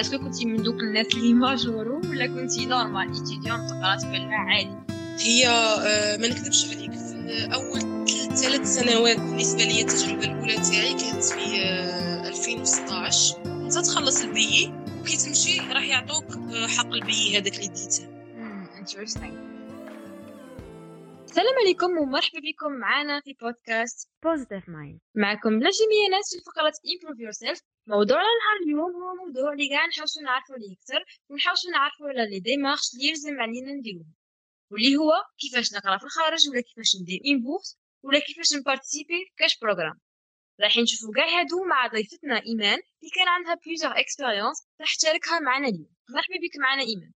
est-ce que كنتي من دوك الناس اللي ماجورو ولا كنتي normal étudiant تقرا تبلع عادي هي آه، ما نكذبش عليك في اول ثلاث سنوات بالنسبة لي التجربة الأولى تاعي كانت في 2016 انت تخلص البي وكي تمشي راح يعطوك آه، حق البي هذاك اللي ديته. interesting السلام عليكم ومرحبا بكم معنا في بودكاست Positive Mind معكم جميع ناس في فقرة improve yourself. موضوعنا نهار اليوم هو موضوع اللي قاع نحاولو نعرفو ليه أكثر ونحاولو نعرفو على les démarches اللي يلزم علينا نديروهم واللي هو كيفاش نقرأ في الخارج ولا كيفاش ندير une bourse ولا كيفاش ن participer في كاش programme راح نشوفو كاع هادو مع ضيفتنا إيمان اللي كان عندها plusieurs expériences راح تشاركها معنا اليوم. مرحبا بك معنا إيمان.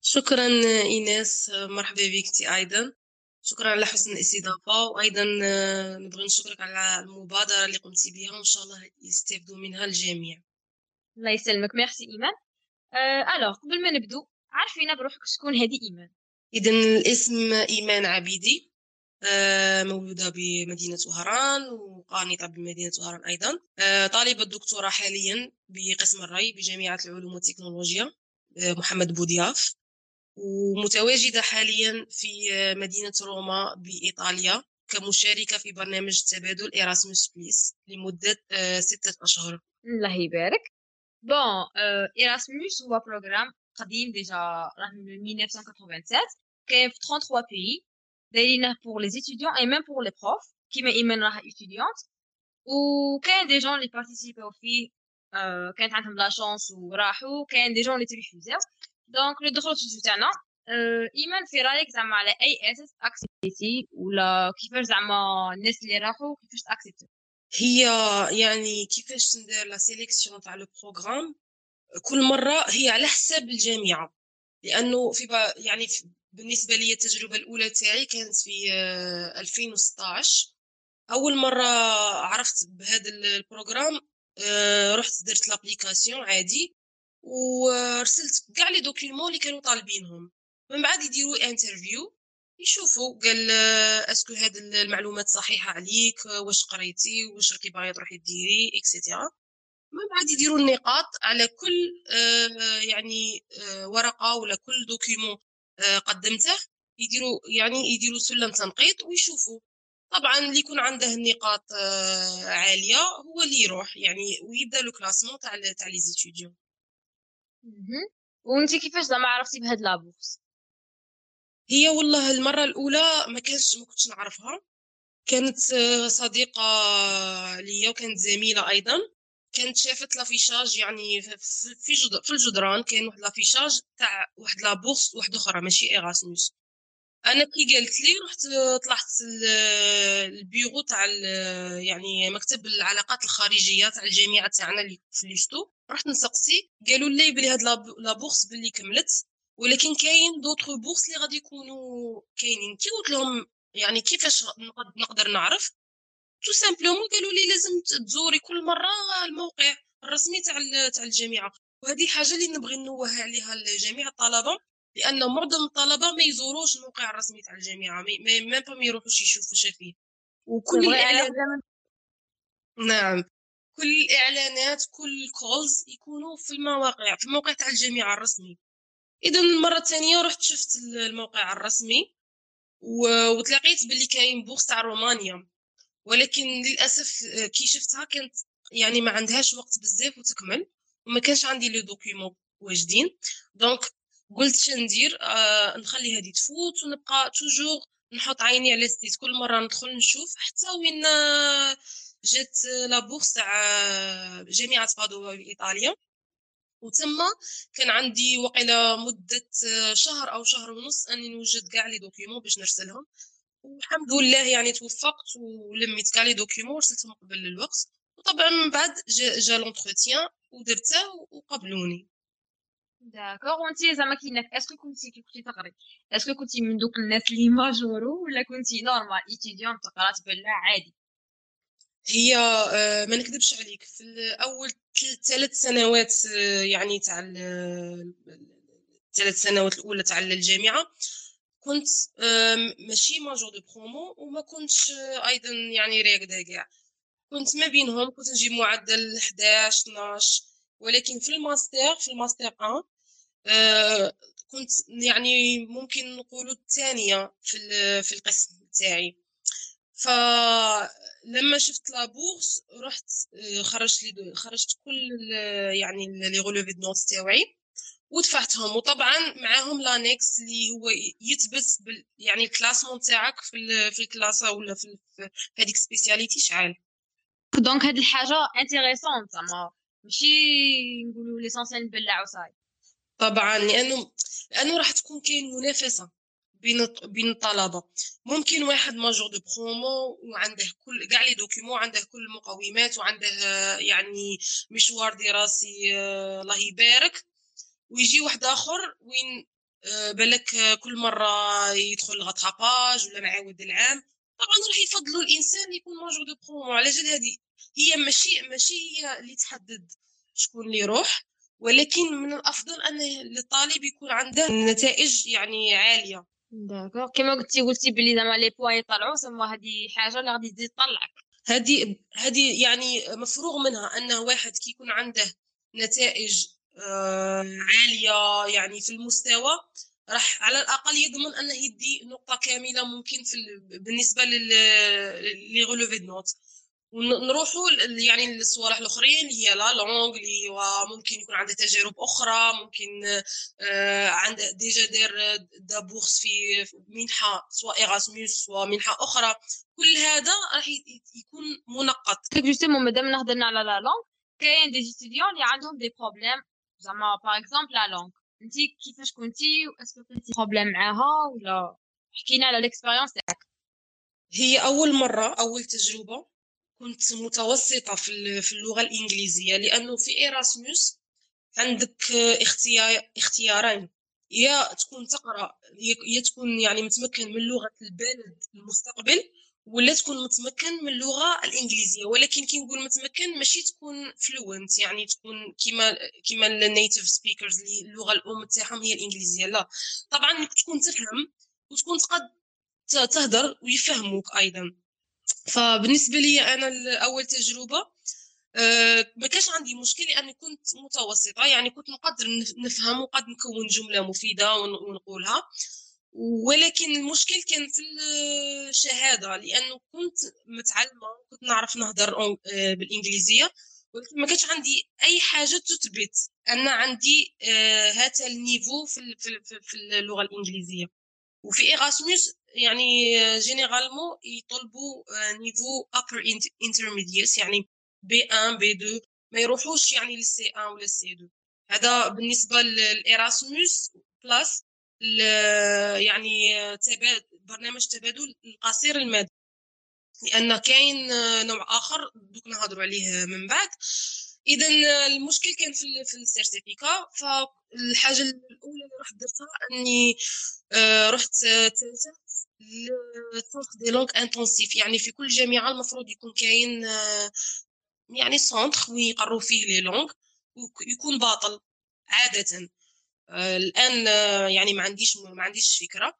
شكرا إيناس مرحبا بك أيضا. شكرا على حسن الاستضافة وأيضا آه، نبغي نشكرك على المبادرة اللي قمتي بها وإن شاء الله يستافدوا منها الجميع. الله يسلمك. ميرسي إيمان. أه ألوغ قبل ما نبدو عارفين بروحك شكون هذه إيمان؟ اذا الاسم إيمان عبيدي آه، مولودة بمدينة وهران وقانطة بمدينة وهران أيضا. آه، طالبة دكتوراه حاليا بقسم الري بجامعة العلوم والتكنولوجيا محمد بوضياف ومتواجدة حاليا في مدينة روما بإيطاليا كمشاركة في برنامج تبادل إيراسموس بليس لمدة آه، ستة أشهر. الله يبارك. bon Erasmus هو programme قديم déjà راه من 1987 كاين في 33 pays دايرينه pour les étudiants et même pour les profs كيما إيمان راها étudiante وكاين des gens اللي particip او فيه آه، كانت عندهم la chance وراحوا كاين des gens اللي ت refus او donc لو دخلت تاعنا ايمان في رايك زعما على اي أساس accepté ولا كيفاش زعما الناس اللي راحوا كيفاش ت accepté هي يعني كيفاش ندير la sélection تاع le programme كل مره هي على حساب الجامعة لأنه في يعني في بالنسبة لي التجربة الأولى تاعي كانت في 2016 أول مرة عرفت بهذا ال programme آه، رحت درت l'application عادي. ورسلت كاع les documents اللي كانوا طالبينهم. من بعد يديروا interview يشوفوا قال est-ce que هاد المعلومات صحيحة عليك واش قريتي واش راكي باغي تروحي ديري et cetera من بعد يديروا النقاط على كل آه، يعني آه، ورقة ولا كل document آه، قدمته. يديروا يعني يديروا سلم تنقيط ويشوفوا. طبعا اللي يكون عنده النقاط عالية هو اللي يروح يعني ويبدأ le classement تاع تاع les étudiants وانت كيفاش زعما عرفتي بهاد la bourse. هي والله المرة الأولى ما كانش ما كنتش نعرفها. كانت آه، صديقة ليا وكانت زميلة أيضا. كانت شافت l'affichage يعني في. في الجدران كاين واحد l'affichage تاع واحد la bourse واحدة أخرى ماشي Erasmus. أنا كي قالت لي رحت طلعت البيرو تاع يعني مكتب العلاقات الخارجية تاع الجامعة تاعنا اللي في l'USTO رحت نسقسي. قالوا لي بلي هاد la bourse بلي كملت ولكن كاين d'autres bourses اللي غادي يكونوا كاينين. كي قلت لهم يعني كيفاش نقدر نعرف؟ tout simplement قالوا لي لازم تزوري كل مرة الموقع الرسمي تاع تاع الجامعة. وهذه حاجة اللي نبغي نوه عليها لجميع الطلبة لأن معظم الطلبة ما يزوروش الموقع الرسمي تاع الجامعة ما ما يروحوش يشوفوا فيه وكل نعم. كل الإعلانات كل calls يكونوا في المواقع في الموقع تاع الجامعة الرسمي. اذا المره الثانية رحت شفت الموقع الرسمي وتلاقيت باللي كاين bourse تاع رومانيا ولكن للأسف كي شفتها كانت يعني ما عندهاش وقت بزاف وتكمل وما كانش عندي les documents واجدين. donc قلت شندير آه نخلي هذه تفوت ونبقى toujours نحط عيني على ال site. كل مرة ندخل نشوف حتى وين آه، جات la bourse تاع آه، جامعة بادوفا في إيطاليا وتما كان عندي وقيله مدة شهر أو شهر ونص أني نوجد كاع les documents باش نرسلهم. والحمد لله يعني توفقت ولميت كاع les documents ورسلتهم قبل الوقت. وطبعا من بعد جا, جا l'entretien ودرته وقبلوني d'accord. وانت زعما كينك est-ce que كنتي كي كنتي تقري est-ce que كنتي من دوك الناس اللي ماجورو ولا كنتي normal étudiant تقرا تبلع عادي؟ هي آه، ما نكذبش عليك. في اول ثلاث سنوات آه، يعني تاع الثلاث سنوات الأولى تاع الجامعة كنت ماشي major de promo وما كنتش آه، أيضا يعني راقده كاع. كنت ما بينهم كنت نجيب معدل 11 12 ولكن في الماستر في الماستر 1 آه كنت يعني ممكن نقولوا الثانية في في القسم تاعي. فلما شفت la bourse رحت آه، خرجت les خرجت كل يعني les relevés de notes تاوعي ودفعتهم. وطبعا معاهم l'annexe اللي هو يثبت بال يعني ال classement تاعك في في ال classe ولا في هذيك spécialité شحال؟ donc هاد الحاجة intéressante زعما ماشي نقولوا l'essentiel نبلع وصاي طبعا لأنه لأنه راح تكون كاين منافسة. بين بين الطلبه ممكن واحد major de promo وعنده كل كاع les documents عنده كل المقومات وعنده يعني مشوار دراسي آه، الله يبارك. ويجي واحد آخر وين آه، بالك كل مرة يدخل ال rattrapage ولا معاود العام. طبعا راح يفضلوا الإنسان يكون major de promo. على جال هذه هي ماشي ماشي هي اللي تحدد شكون اللي يروح ولكن من الأفضل أن الطالب يكون عنده نتائج يعني عالية. d'accord كما قلتي قلتي بلي زعما لي بوا يطلعوا سما هذه حاجة اللي غادي تزيد تطلعك هذه هذه يعني مفروغ منها انه واحد كي يكون عنده نتائج عاليه يعني في المستوى راح على الاقل يضمن انه يدي نقطه كامله ممكن في بالنسبة les relevés notes ونروحوا يعني للصوالح الأخرين اللي هي la langue اللي ممكن يكون عنده تجارب أخرى ممكن آه عنده déjà دار la bourse في منحة سواء إيراسموس سواء منحة أخرى. كل هذا راح يكون منقط. justement مادام نهضرنا على la langue كاين des étudiants اللي عندهم des problèmes زعما par exemple la langue انت كيفاش كنتي est-ce que كنتي problème معاها ولا حكينا على ال expérience تاعك هي أول مرة أول تجربة. كنت متوسطة في في اللغة الإنجليزية لأنه في إيراسموس عندك اختيار اختيارين يا تكون تقرأ يا تكون يعني متمكن من لغة البلد المستقبل ولا تكون متمكن من اللغة الإنجليزية. ولكن كي نقول متمكن ماشي تكون fluent يعني تكون كيما كيما ال native speakers اللي اللغة الأم تاعهم هي الإنجليزية. لا. طبعا تكون تفهم وتكون تقد تهدر ويفهموك أيضا. فبالنسبة لي أنا اول تجربة أه ما كانش عندي مشكل لأني كنت متوسطة يعني كنت نقدر نفهم وقد نكون جملة مفيدة ونقولها. ولكن المشكل كان في الشهادة لأنه كنت متعلمة كنت نعرف نهضر أه، بالإنجليزية ولكن ما كانش عندي أي حاجة تثبت أن عندي أه، هذا النيفو في اللغة الإنجليزية. وفي ايراسموس يعني généralement يطلبوا niveau upper intermediate يعني B 1 B 2 ما يروحوش يعني لل C 1 ولا ال C 2 هذا بالنسبة للايراسموس Plus يعني تبادل برنامج تبادل القصير المدى لأن كاين نوع آخر دوك نهضروا عليه من بعد. إذا المشكل كان في في ال certificat فالحاجة الأولى اللي رحت درتها إني آه، رحت اتجهت لل centre des langues intensif يعني في كل جامعة المفروض يكون كاين آه، يعني centre وين يقروا فيه les langues ويكون باطل عادة. آه، الآن يعني ما عنديش ما عنديش فكرة.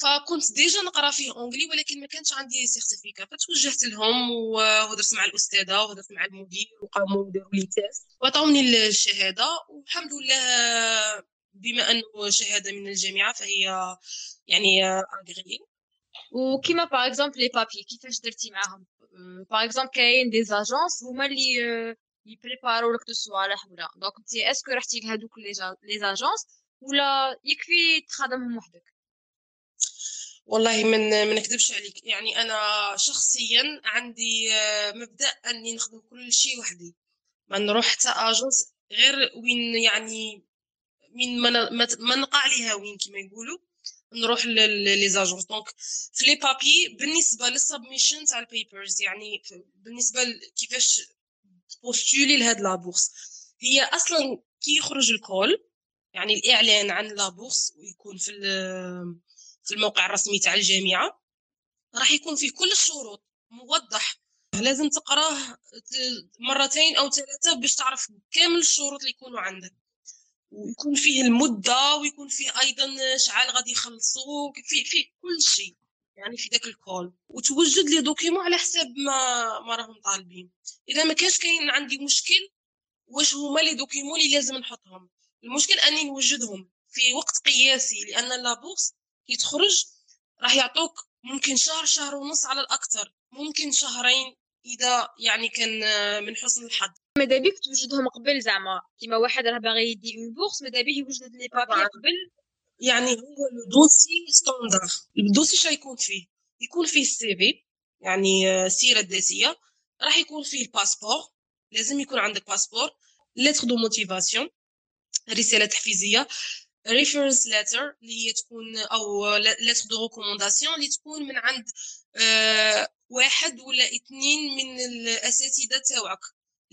فكنت déjà نقرأ فيه anglais ولكن ما كانش عندي certificat فتوجهت لهم وهدرت مع الأستاذة وهدرت مع المدير وقاموا داروا لي test وعطاوني الشهادة والحمد لله بما أنه شهادة من الجامعة فهي يعني agréée وكيما par exemple les papiers كيفاش درتي معاهم par exemple كاين des agences هما اللي يبريبارو لك الصوالح ولا donc انت est-ce que رحتي لهادوك les agences ولا يكفي تخدمهم وحدك والله من ما نكذبش عليك. يعني أنا شخصيا عندي آه، مبدأ أني نخدم كل شيء وحدي. ما نروح حتى agence غير وين يعني من ما نقع ليها وين كما يقولوا. نروح les agences donc في les papiers بالنسبة لل submission تاع ال papers يعني بالنسبة كيفاش postuler لهاد la bourse هي أصلا كي يخرج ال call يعني الإعلان عن la bourse ويكون في في الموقع الرسمي تاع الجامعة راح يكون فيه كل الشروط موضح. لازم تقراه مرتين أو ثلاثة باش تعرف كامل الشروط اللي يكونوا عندك. ويكون فيه المدة ويكون فيه أيضا شحال غادي يخلصوا في في كل شيء يعني في داك ال call. وتوجد لي دوكيمون على حساب ما ما راهم طالبين. إذا ما كانش كاين عندي مشكل واش هما les documents اللي لازم نحطهم؟ المشكل أني نوجدهم في وقت قياسي لأن la bourse كي تخرج راح يعطوك ممكن شهر شهر ونص على الأكثر. ممكن شهرين إذا يعني كان من حسن الحظ. ماذا بيك توجدهم قبل زعما. كيما واحد راه باغي يدي une bourse ماذا بيه يوجد les papiers قبل. يعني هو le dossier standard. ال dossier شنو يكون فيه. يكون فيه ال CV يعني السيره الذاتيه راح يكون فيه ال passeport. لازم يكون عندك passeport. lettre de motivation رسالة تحفيزية. reference letter اللي هي تكون أو lettre de recommandation اللي تكون من عند آه واحد ولا اثنين من الأساتذة تاوعك.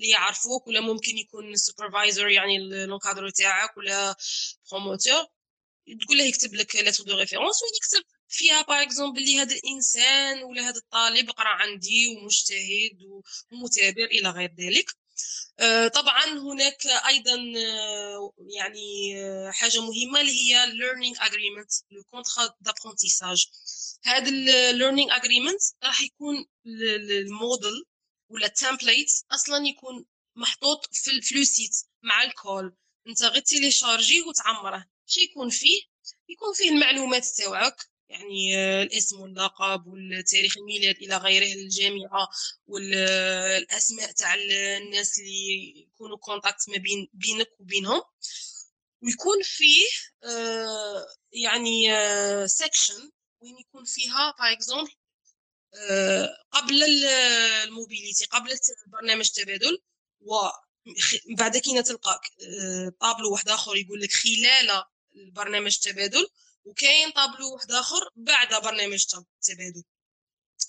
اللي يعرفوك ولا ممكن يكون supervisor يعني l'encadreur تاعك ولا promoteur تقول له يكتب لك lettre de référence ويكتب فيها par exemple بلي هذا الإنسان ولا هذا الطالب قرأ عندي ومجتهد ومتابع إلى غير ذلك. آه، طبعا هناك أيضا آه، يعني آه، حاجة مهمة اللي هي learning agreement le contrat d'apprentissage هذا learning agreement راح يكون الموديل ولا ال template أصلا يكون محطوط في ال في le site مع ال call. أنت غير télécharger وتعمره. شي يكون فيه؟ يكون فيه المعلومات تاوعك يعني آه، الاسم واللقب والتاريخ الميلاد إلى غيره الجامعة والاسماء تاع الناس اللي يكونوا contact ما بين بينك وبينهم. ويكون فيه آه، يعني section آه، وين يكون فيها par exemple قبل ال mobilité قبل برنامج التبادل وبعد كي تلقى طابلو واحد آخر يقول لك خلال البرنامج التبادل وكاين طابلو واحد آخر بعد برنامج التبادل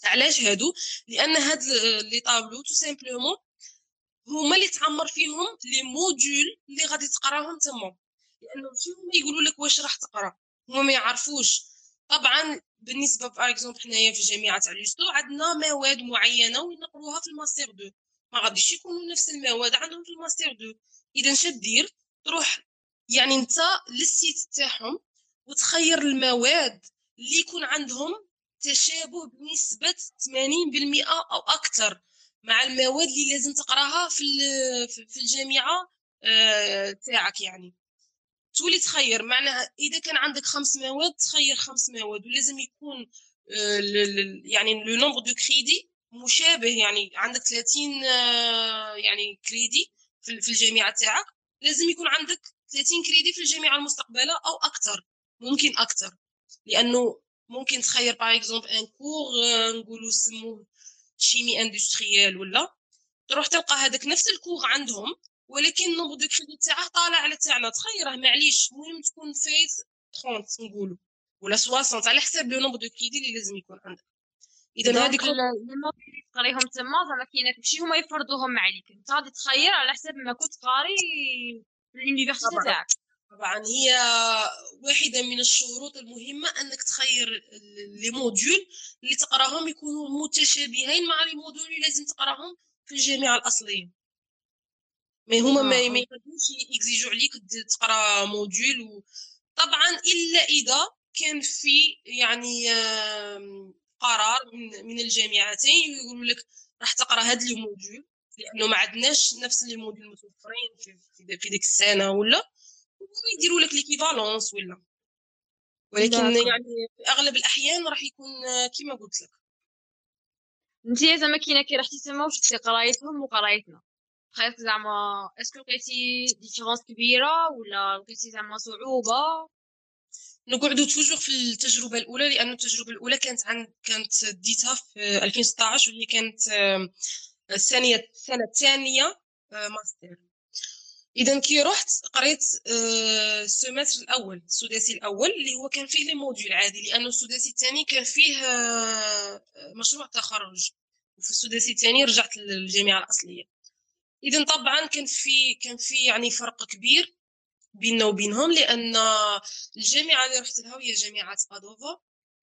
علاش هادو؟ لأن هاد les tableaux tout simplement هما اللي تعمر فيهم les modules اللي غادي تقراهم تما لأنه ماشي هما يقولوا لك واش راح تقرا؟ هما ما يعرفوش. طبعا بالنسبة par exemple حنايا في الجامعة تاع l'USTO عندنا مواد معينة ونقروها في الماستر 2 ما غاديش يكونوا نفس المواد عندهم في الماستر 2 إذا شدير تروح يعني أنت لل site تاعهم وتخير المواد اللي يكون عندهم تشابه بنسبة 80% أو أكثر مع المواد اللي لازم تقراها في في الجامعة آه، تاعك يعني. تولي تخير. معناها إذا كان عندك خمس مواد تخير خمس مواد ولازم يكون آه، يعني le nombre de crédits مشابه يعني عندك 30 آه، يعني crédits في الجامعة تاعك لازم يكون عندك 30 crédits في الجامعة المستقبلة أو أكثر ممكن أكثر لأنه ممكن تخير par exemple un cours نقولوا سموه chimie industrielle ولا تروح تلقى هذاك نفس ال cours عندهم ولكن ال nombre de crédits تاعه طالع على تاعنا تخيره معليش المهم تكون فايت 30 نقولوا ولا 60 على حساب le nombre de crédits اللي لازم يكون عندك. إذا هذيك تقريهم تما زعما كاينة ماشي هما يفرضوهم عليك. أنت غادي تخير على حساب ما كنت قاري في ال université تاعك. طبعا هي واحدة من الشروط المهمة أنك تخير les modules اللي تقراهم يكونوا متشابهين مع les modules اللي لازم تقراهم في الجامعة الأصلية. ما هما ما آه. يقدروش يexigeوا عليك تقرا module و... طبعا إلا إذا كان في يعني قرار من, من الجامعتين يقولوا لك راح تقرا هاد les modules لأنه ما عندناش نفس les modules متوفرين في, في ديك السنة ولا؟ يديروا لك l'équivalence ولا. ولكن يعني في أغلب الأحيان راح يكون كما قلت لك. انت زعما كاينة كي رحتي تما وشفتي قرايتهم وقرايتنا. خايف زعما est-ce que لقيتي différence كبيره ولا لقيتي زعما صعوبه نقعدوا toujours في التجربة الأولى لأن التجربة الأولى كانت عن كانت ديتها في 2016 واللي كانت الثانية السنة الثانية ماستر. اذا كي رحت قريت ال semestre آه، الأول السداسي الأول اللي هو كان فيه les modules عادي لأنه السداسي الثاني كان فيه آه، مشروع تخرج. وفي السداسي الثاني رجعت للجامعة الأصلية. اذا طبعا كان في كان في يعني فرق كبير بيننا وبينهم لأن الجامعة اللي رحت لها هي جامعة بادوفا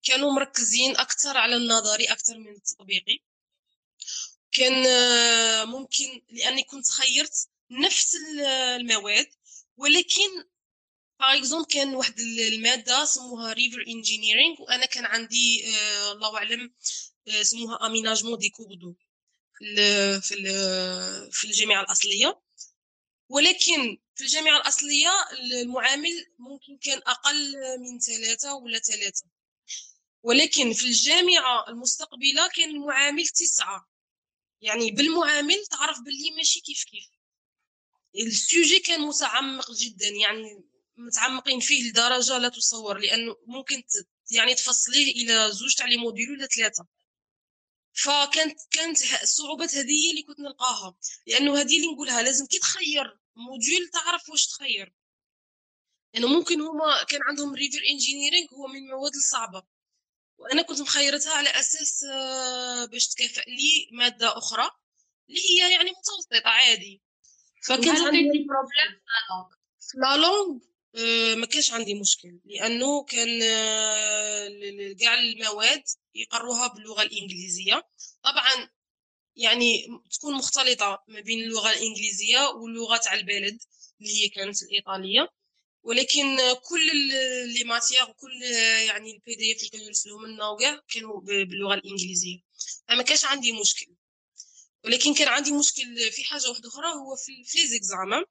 كانوا مركزين أكثر على النظري أكثر من التطبيقي كان آه، ممكن لأني كنت خيرت نفس المواد ولكن par exemple كان واحد المادة سموها river engineering وأنا كان عندي آه الله أعلم آه سموها aménagement des cours d'eau في في الجامعة الأصلية. ولكن في الجامعة الأصلية المعامل ممكن كان أقل من ثلاثة ولا ثلاثة. ولكن في الجامعة المستقبلة كان المعامل تسعة. يعني بالمعامل تعرف باللي ماشي كيف كيف. السوجي كان متعمق جدا يعني متعمقين فيه لدرجة لا تصور لأنه ممكن يعني تفصليه إلى زوج تاع لي موديول ولا ثلاثة. فكانت كانت الصعوبات هذه هي اللي كنت نلقاها. لأنه هذه اللي نقولها لازم كي تخير module تعرف واش تخير. لأنه يعني ممكن هما كان عندهم river engineering هو من المواد الصعبة. وأنا كنت مخيرتها على أساس آه، باش تكافئ لي مادة أخرى اللي هي يعني متوسطة عادي. فكنت عندي problème في la langue ما كانش عندي مشكل لأنه كان آه، كاع المواد يقروها باللغة الإنجليزية. طبعا يعني تكون مختلطة ما بين اللغة الإنجليزية واللغة تاع البلد اللي هي كانت الإيطالية. ولكن كل les matières وكل يعني ال PDF اللي كانوا يرسلوهم لنا وكاع كانوا باللغة الإنجليزية. ما كانش عندي مشكل. ولكن كان عندي مشكل في حاجة واحدة أخرى هو في les examens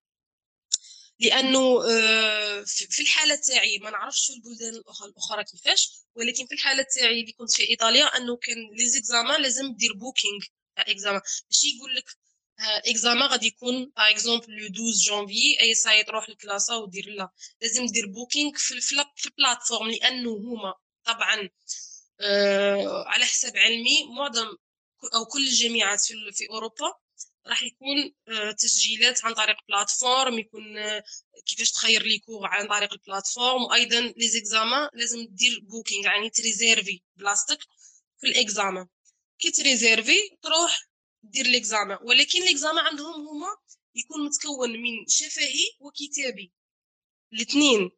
لأنه آه، في الحالة تاعي ما نعرفش في البلدان الأخرى كيفاش ولكن في الحالة تاعي اللي كنت في إيطاليا أنه كان les examens لازم دير booking تاع examen. ماشي يقول لك examen غادي يكون par exemple le 12 janvier et ça y est تروح لل classe ودير لا. لازم دير booking في ال plateforme لأنه هما طبعا آه على حسب علمي معظم أو كل الجامعات في أوروبا راح يكون آه، تسجيلات عن طريق plateforme يكون آه، كيفاش تخير les cours عن طريق ال plateforme. وأيضا les examens لازم دير booking يعني ت réserver بلاصتك في الاكزامان كي تريزيرفي تروح دير l'examen ولكن l'examen عندهم هما يكون متكون من شفهي وكتابي. الاثنين.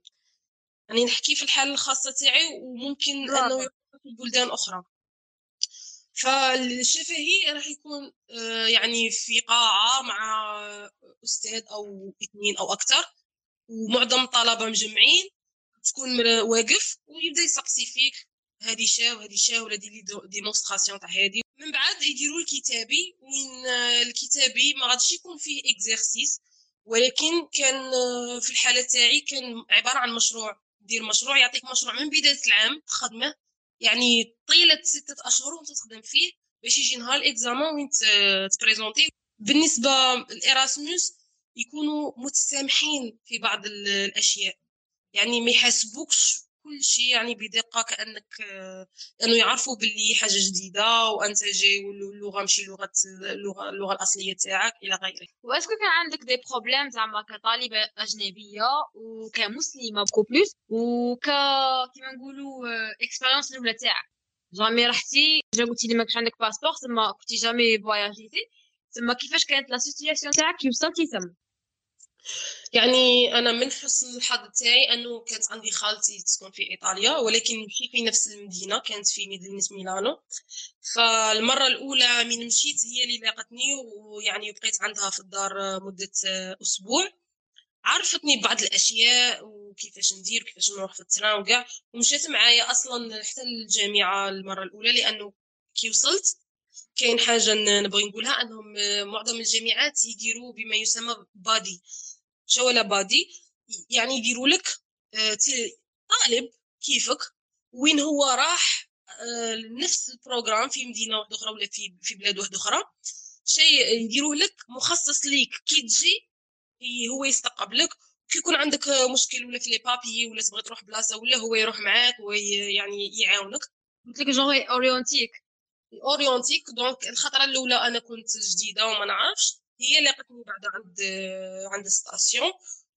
يعني نحكي في الحالة الخاصة تاعي وممكن أنه يكون في بلدان أخرى. فالشفهي راح يكون آه، يعني في قاعة مع أستاذ أو اثنين أو أكثر ومعظم الطلبة مجمعين تكون واقف ويبدأ يسقسي فيك هذه شا وهذه شا ولا des démonstrations تاع هذه. من بعد يديروا الكتابي وين الكتابي ما غاديش يكون فيه exercice ولكن كان آه، في الحالة تاعي كان عبارة عن مشروع دير مشروع يعطيك مشروع من بداية العام تخدمه يعني طيلة ستة أشهر وأنت تخدم فيه باش يجي نهار ال examen وين t présenter. بالنسبة للإراسموس يكونوا متسامحين في بعض الأشياء. يعني ما يحاسبوكش كل شيء يعني بدقة كأنك انه يعرفوا باللي حاجة جديدة وأنت جاي واللغة ماشي لغة اللغة اللغة الأصلية تاعك إلى غيره. و est-ce que كان عندك des problèmes زعما كطالبة أجنبية وكمسلمة beaucoup plus وك كيما نقولوا expérience الأولى تاعك. jamais رحتي جا قلتي لي ماكش عندك passeport تما كنتي jamais voyagé تي تما كيفاش كانت la situation تاعك؟ كي وصلتي تما؟ يعني أنا من حسن الحظ تاعي أنه كانت عندي خالتي تسكن في إيطاليا ولكن مشي في نفس المدينة كانت في مدينة ميلانو. فالمرة الأولى من مشيت هي اللي لاقتني ويعني بقيت عندها في الدار مدة أسبوع. عرفتني ببعض الأشياء وكيفاش ندير وكيفاش نروح في ال train وكاع. ومشيت معايا أصلا حتى الجامعة المرة الأولى لأنه كي وصلت كاين حاجة نبغي نقولها أنهم معظم الجامعات يديروا بما يسمى buddy ولا buddy يعني يديروا لك آه، طالب كيفك وين هو راح آه، نفس ال programme في مدينة واحدة أخرى ولا في في بلاد واحدة أخرى. شيء يديروه لك مخصص ليك. كي تجي هو يستقبلك كي يكون عندك مشكل ولا في les papiers ولا تبغي تروح بلاصة ولا هو يروح معاك ويعني يعاونك. قلت لك genre orienta تك orienta تك donc الخطرة الأولى أنا كنت جديدة وما نعرفش. هي لاقتني بعد عند عند station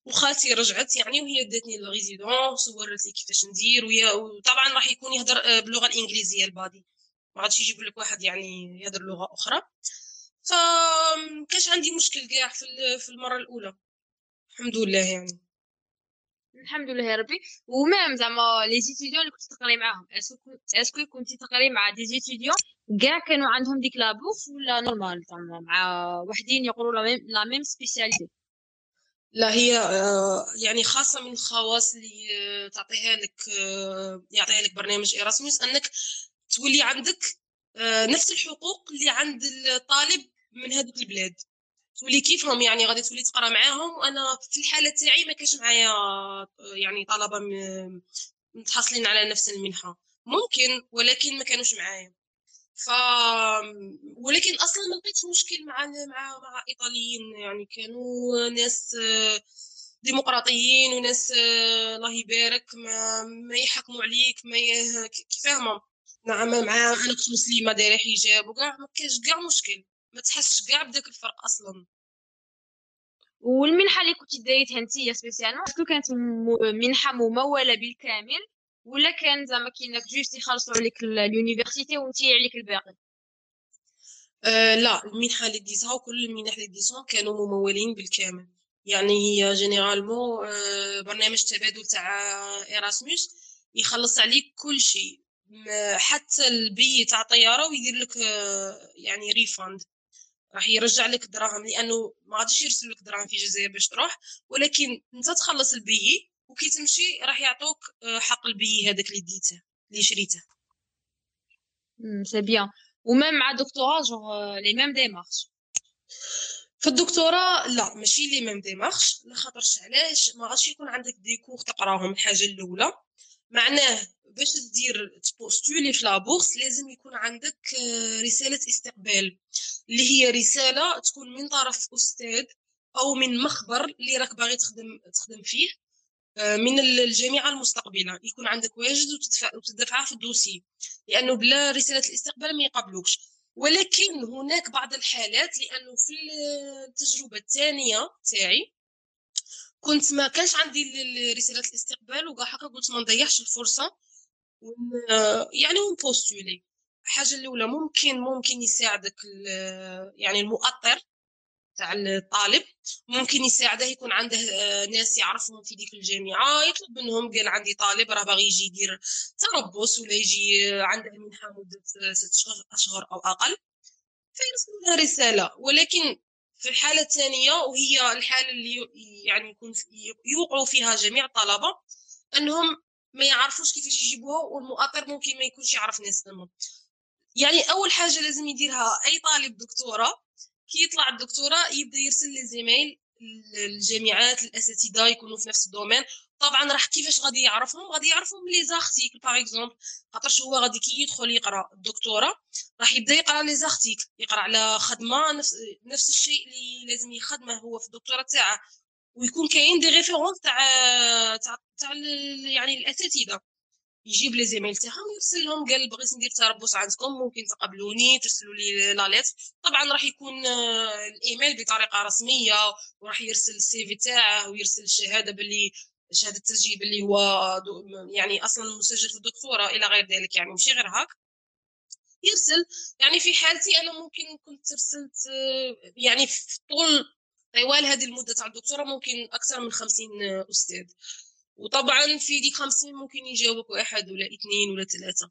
وخالتي رجعت يعني وهي داتني ال résidence وورت لي كيفاش ندير وهي وطبعا راح يكون يهضر آه، باللغة الإنجليزية ال buddy. ما غاديش يجيب لك واحد يعني يهضر لغة أخرى. ف كاش عندي مشكل كاع في المرة الأولى. الحمد لله يعني. الحمد لله يا ربي. و même زعما les étudiants اللي كنت تقري معاهم est-ce que كنتي تقري مع des étudiants كاع كانوا عندهم ديك la bourse ولا normal زعما مع وحدين يقولوا la même spécialité. لا هي آه، يعني خاصة من الخواص اللي آه، تعطيها لك آه، يعطيها لك برنامج إيراسموس أنك تولي عندك نفس الحقوق اللي عند الطالب من هذوك البلاد. تولي كيفهم يعني غادي تولي تقرا معاهم. وأنا في الحالة تاعي ما كاش معايا يعني طلبة متحصلين على نفس المنحة. ممكن ولكن ما كانوش معايا. ف ولكن أصلا ما لقيتش مشكل مع مع مع إيطاليين يعني كانوا ناس ديمقراطيين وناس الله يبارك ما, ما يحكموا عليك ما فاهمة؟ نعم مع أنا كنت مسلمة دايرة حجاب وكاع ما كاينش كاع مشكل. ما تحسش كاع بداك الفرق أصلا. والمنحة اللي كنتي دايتها انت spécialement كانت منحة ممولة بالكامل. ولا كان زعما كاينك juste يخلصوا عليك ال université وانت عليك الباقي؟ أه لا المنحة اللي ديتها وكل المنح اللي ديتهم كانوا ممولين بالكامل. يعني هي généralement أه برنامج تبادل تاع إيراسموس يخلص عليك كل شيء. حتى البي تاع الطياره ويدير لك أه يعني refund راح يرجع لك الدراهم لأنه ما غاديش يرسل لك دراهم في الجزائر باش تروح ولكن أنت تخلص البي وكي تمشي راح يعطوك آه، حق البي هذاك اللي ديته اللي شريته. c'est bien و même مع دكتوراه genre les mêmes démarches في الدكتوراه لا ماشي les mêmes démarches لخاطرش علاش؟ ما غاديش يكون عندك des cours تقراهم الحاجة الأولى. معناه باش تدير تبوستولي في لابورس لازم يكون عندك آه، رسالة استقبال. اللي هي رسالة تكون من طرف أستاذ أو من مخبر اللي راك باغي تخدم تخدم فيه. من الجامعة المستقبلة. يكون عندك واجد وتدفعها في الدوسي لأنه بلا رسالة الاستقبال ما يقبلوكش ولكن هناك بعض الحالات لأنه في التجربة الثانية تاعي كنت ما كانش عندي رسالة الاستقبال وكاع هكا قلت ما نضيعش الفرصة. يعني ونبوستولي الحاجة الأولى ممكن ممكن يساعدك يعني المؤطر. تاع الطالب ممكن يساعده يكون عنده آه، ناس يعرفهم في ديك الجامعة يطلب منهم قال عندي طالب راه باغي يجي يدير تربص ولا يجي آه، عنده منحة مدة ست أشهر أو أقل. فيرسلوا لها رسالة. ولكن في الحالة الثانية وهي الحالة اللي يعني يكون يوقعوا فيها جميع الطلبة أنهم ما يعرفوش كيفاش يجيبوها والمؤطر ممكن ما يكونش يعرف ناس منهم. يعني أول حاجة لازم يديرها أي طالب دكتوراه كي يطلع الدكتوراه يبدأ يرسل les emails الجامعات الاساتذه يكونوا في نفس ال domaine. طبعا راح كيفاش غادي يعرفهم؟ غادي يعرفهم les articles par exemple خاطرش هو غادي كي يدخل يقرأ الدكتوراه راح يبدأ يقرأ les articles. يقرأ على خدمة نفس نفس الشيء اللي لازم يخدمه هو في الدكتوراه تاعه. ويكون كاين des références تاع تاع يعني الأساتذة. يجيب les emails تاعهم ويرسل لهم قال بغيت ندير تربص عندكم ممكن تقبلوني ترسلوا لي لا طبعا راح يكون آه، الإيميل بطريقة رسمية وراح يرسل ال CV تاعه ويرسل الشهادة باللي شهادة التسجيل باللي هو يعني أصلا مسجل في الدكتوراه إلى غير ذلك يعني ماشي غير هاك. يرسل يعني في حالتي أنا ممكن كنت رسلت آه، يعني في طول طوال هذه المدة تاع الدكتوراه ممكن أكثر من خمسين أستاذ. وطبعا في ديك خمسين ممكن يجاوبك واحد ولا اثنين ولا ثلاثة.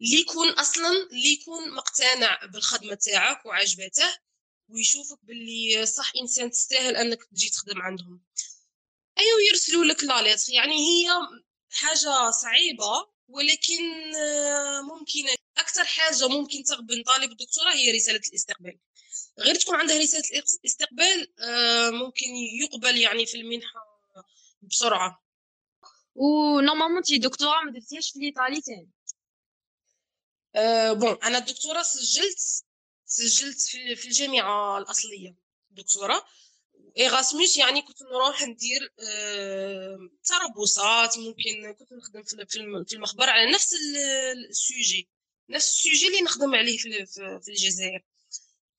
اللي يكون أصلا اللي يكون مقتنع بالخدمة تاعك وعجبته ويشوفك باللي صح إنسان تستاهل أنك تجي تخدم عندهم. أيوة يرسلوا لك la lettre يعني هي حاجة صعيبة ولكن آه، ممكن أكثر حاجة ممكن تغبن طالب الدكتوراه هي رسالة الاستقبال. غير تكون عندها رسالة الاستقبال آه، ممكن يقبل يعني في المنحة بسرعة. و normalement تي دكتوراه ما درتيهاش في الايطالي تاني أه bon أنا الدكتوراه سجلت سجلت في, في الجامعة الاصليه دكتوراه ايغاسموس يعني كنت نروح ندير أه تربصات ممكن كنت نخدم في المخبر على نفس السوجي. نفس السوجي اللي نخدم عليه في, في الجزائر.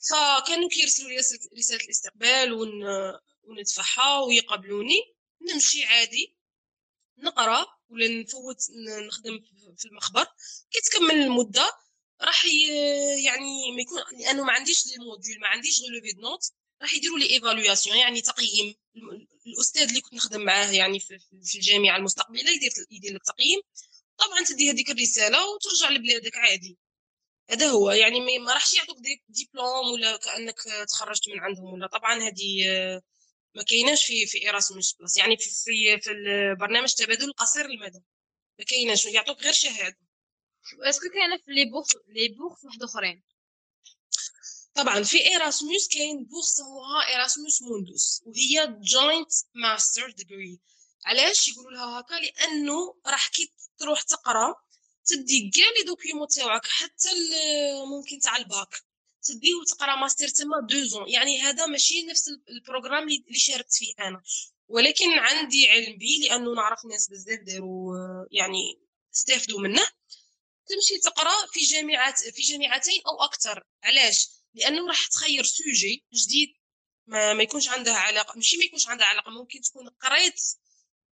فكانوا كيرسلوا لي رسالة الاستقبال وندفعها ويقبلوني نمشي عادي. نقرأ ولا نفوت نخدم في المخبر. كي تكمل المدة راح يعني ما يكون لأنه ما عنديش les modules ما عنديش غير les notes راح يديروا لي évaluation يعني تقييم. الأستاذ اللي كنت نخدم معاه يعني في الجامعة المستقبله يدير يدير لك تقييم طبعا تدي هذيك الرسالة وترجع لبلادك عادي. هذا هو. يعني ما راحش يعطوك ديبلوم ولا كأنك تخرجت من عندهم ولا. طبعا هذه ما كايناش في في Erasmus Plus يعني في في, في البرنامج التبادل القصير المدى ما كايناش يعطوك غير شهادة. est-ce que كاينة في les bourses les bourses واحد أخرين؟ طبعا في Erasmus كاين بوغ سموها Erasmus Mundus وهي joint master degree علاش يقولوا لها هكا؟ لأنه راح كي تروح تقرأ تدي كاع les documents تاعك حتى ممكن تاع الباك. تديه وتقرا ماستر تما deux ans يعني هذا ماشي نفس ال programme اللي شاركت فيه أنا. ولكن عندي علم به لأنه نعرف ناس بزاف داروا يعني استفدوا منه. تمشي تقرا في جامعات في جامعتين أو أكثر. علاش؟ لأنه راح تخير sujet جديد ما, ما يكونش عندها علاقه ماشي ما يكونش عندها علاقة ممكن تكون قريت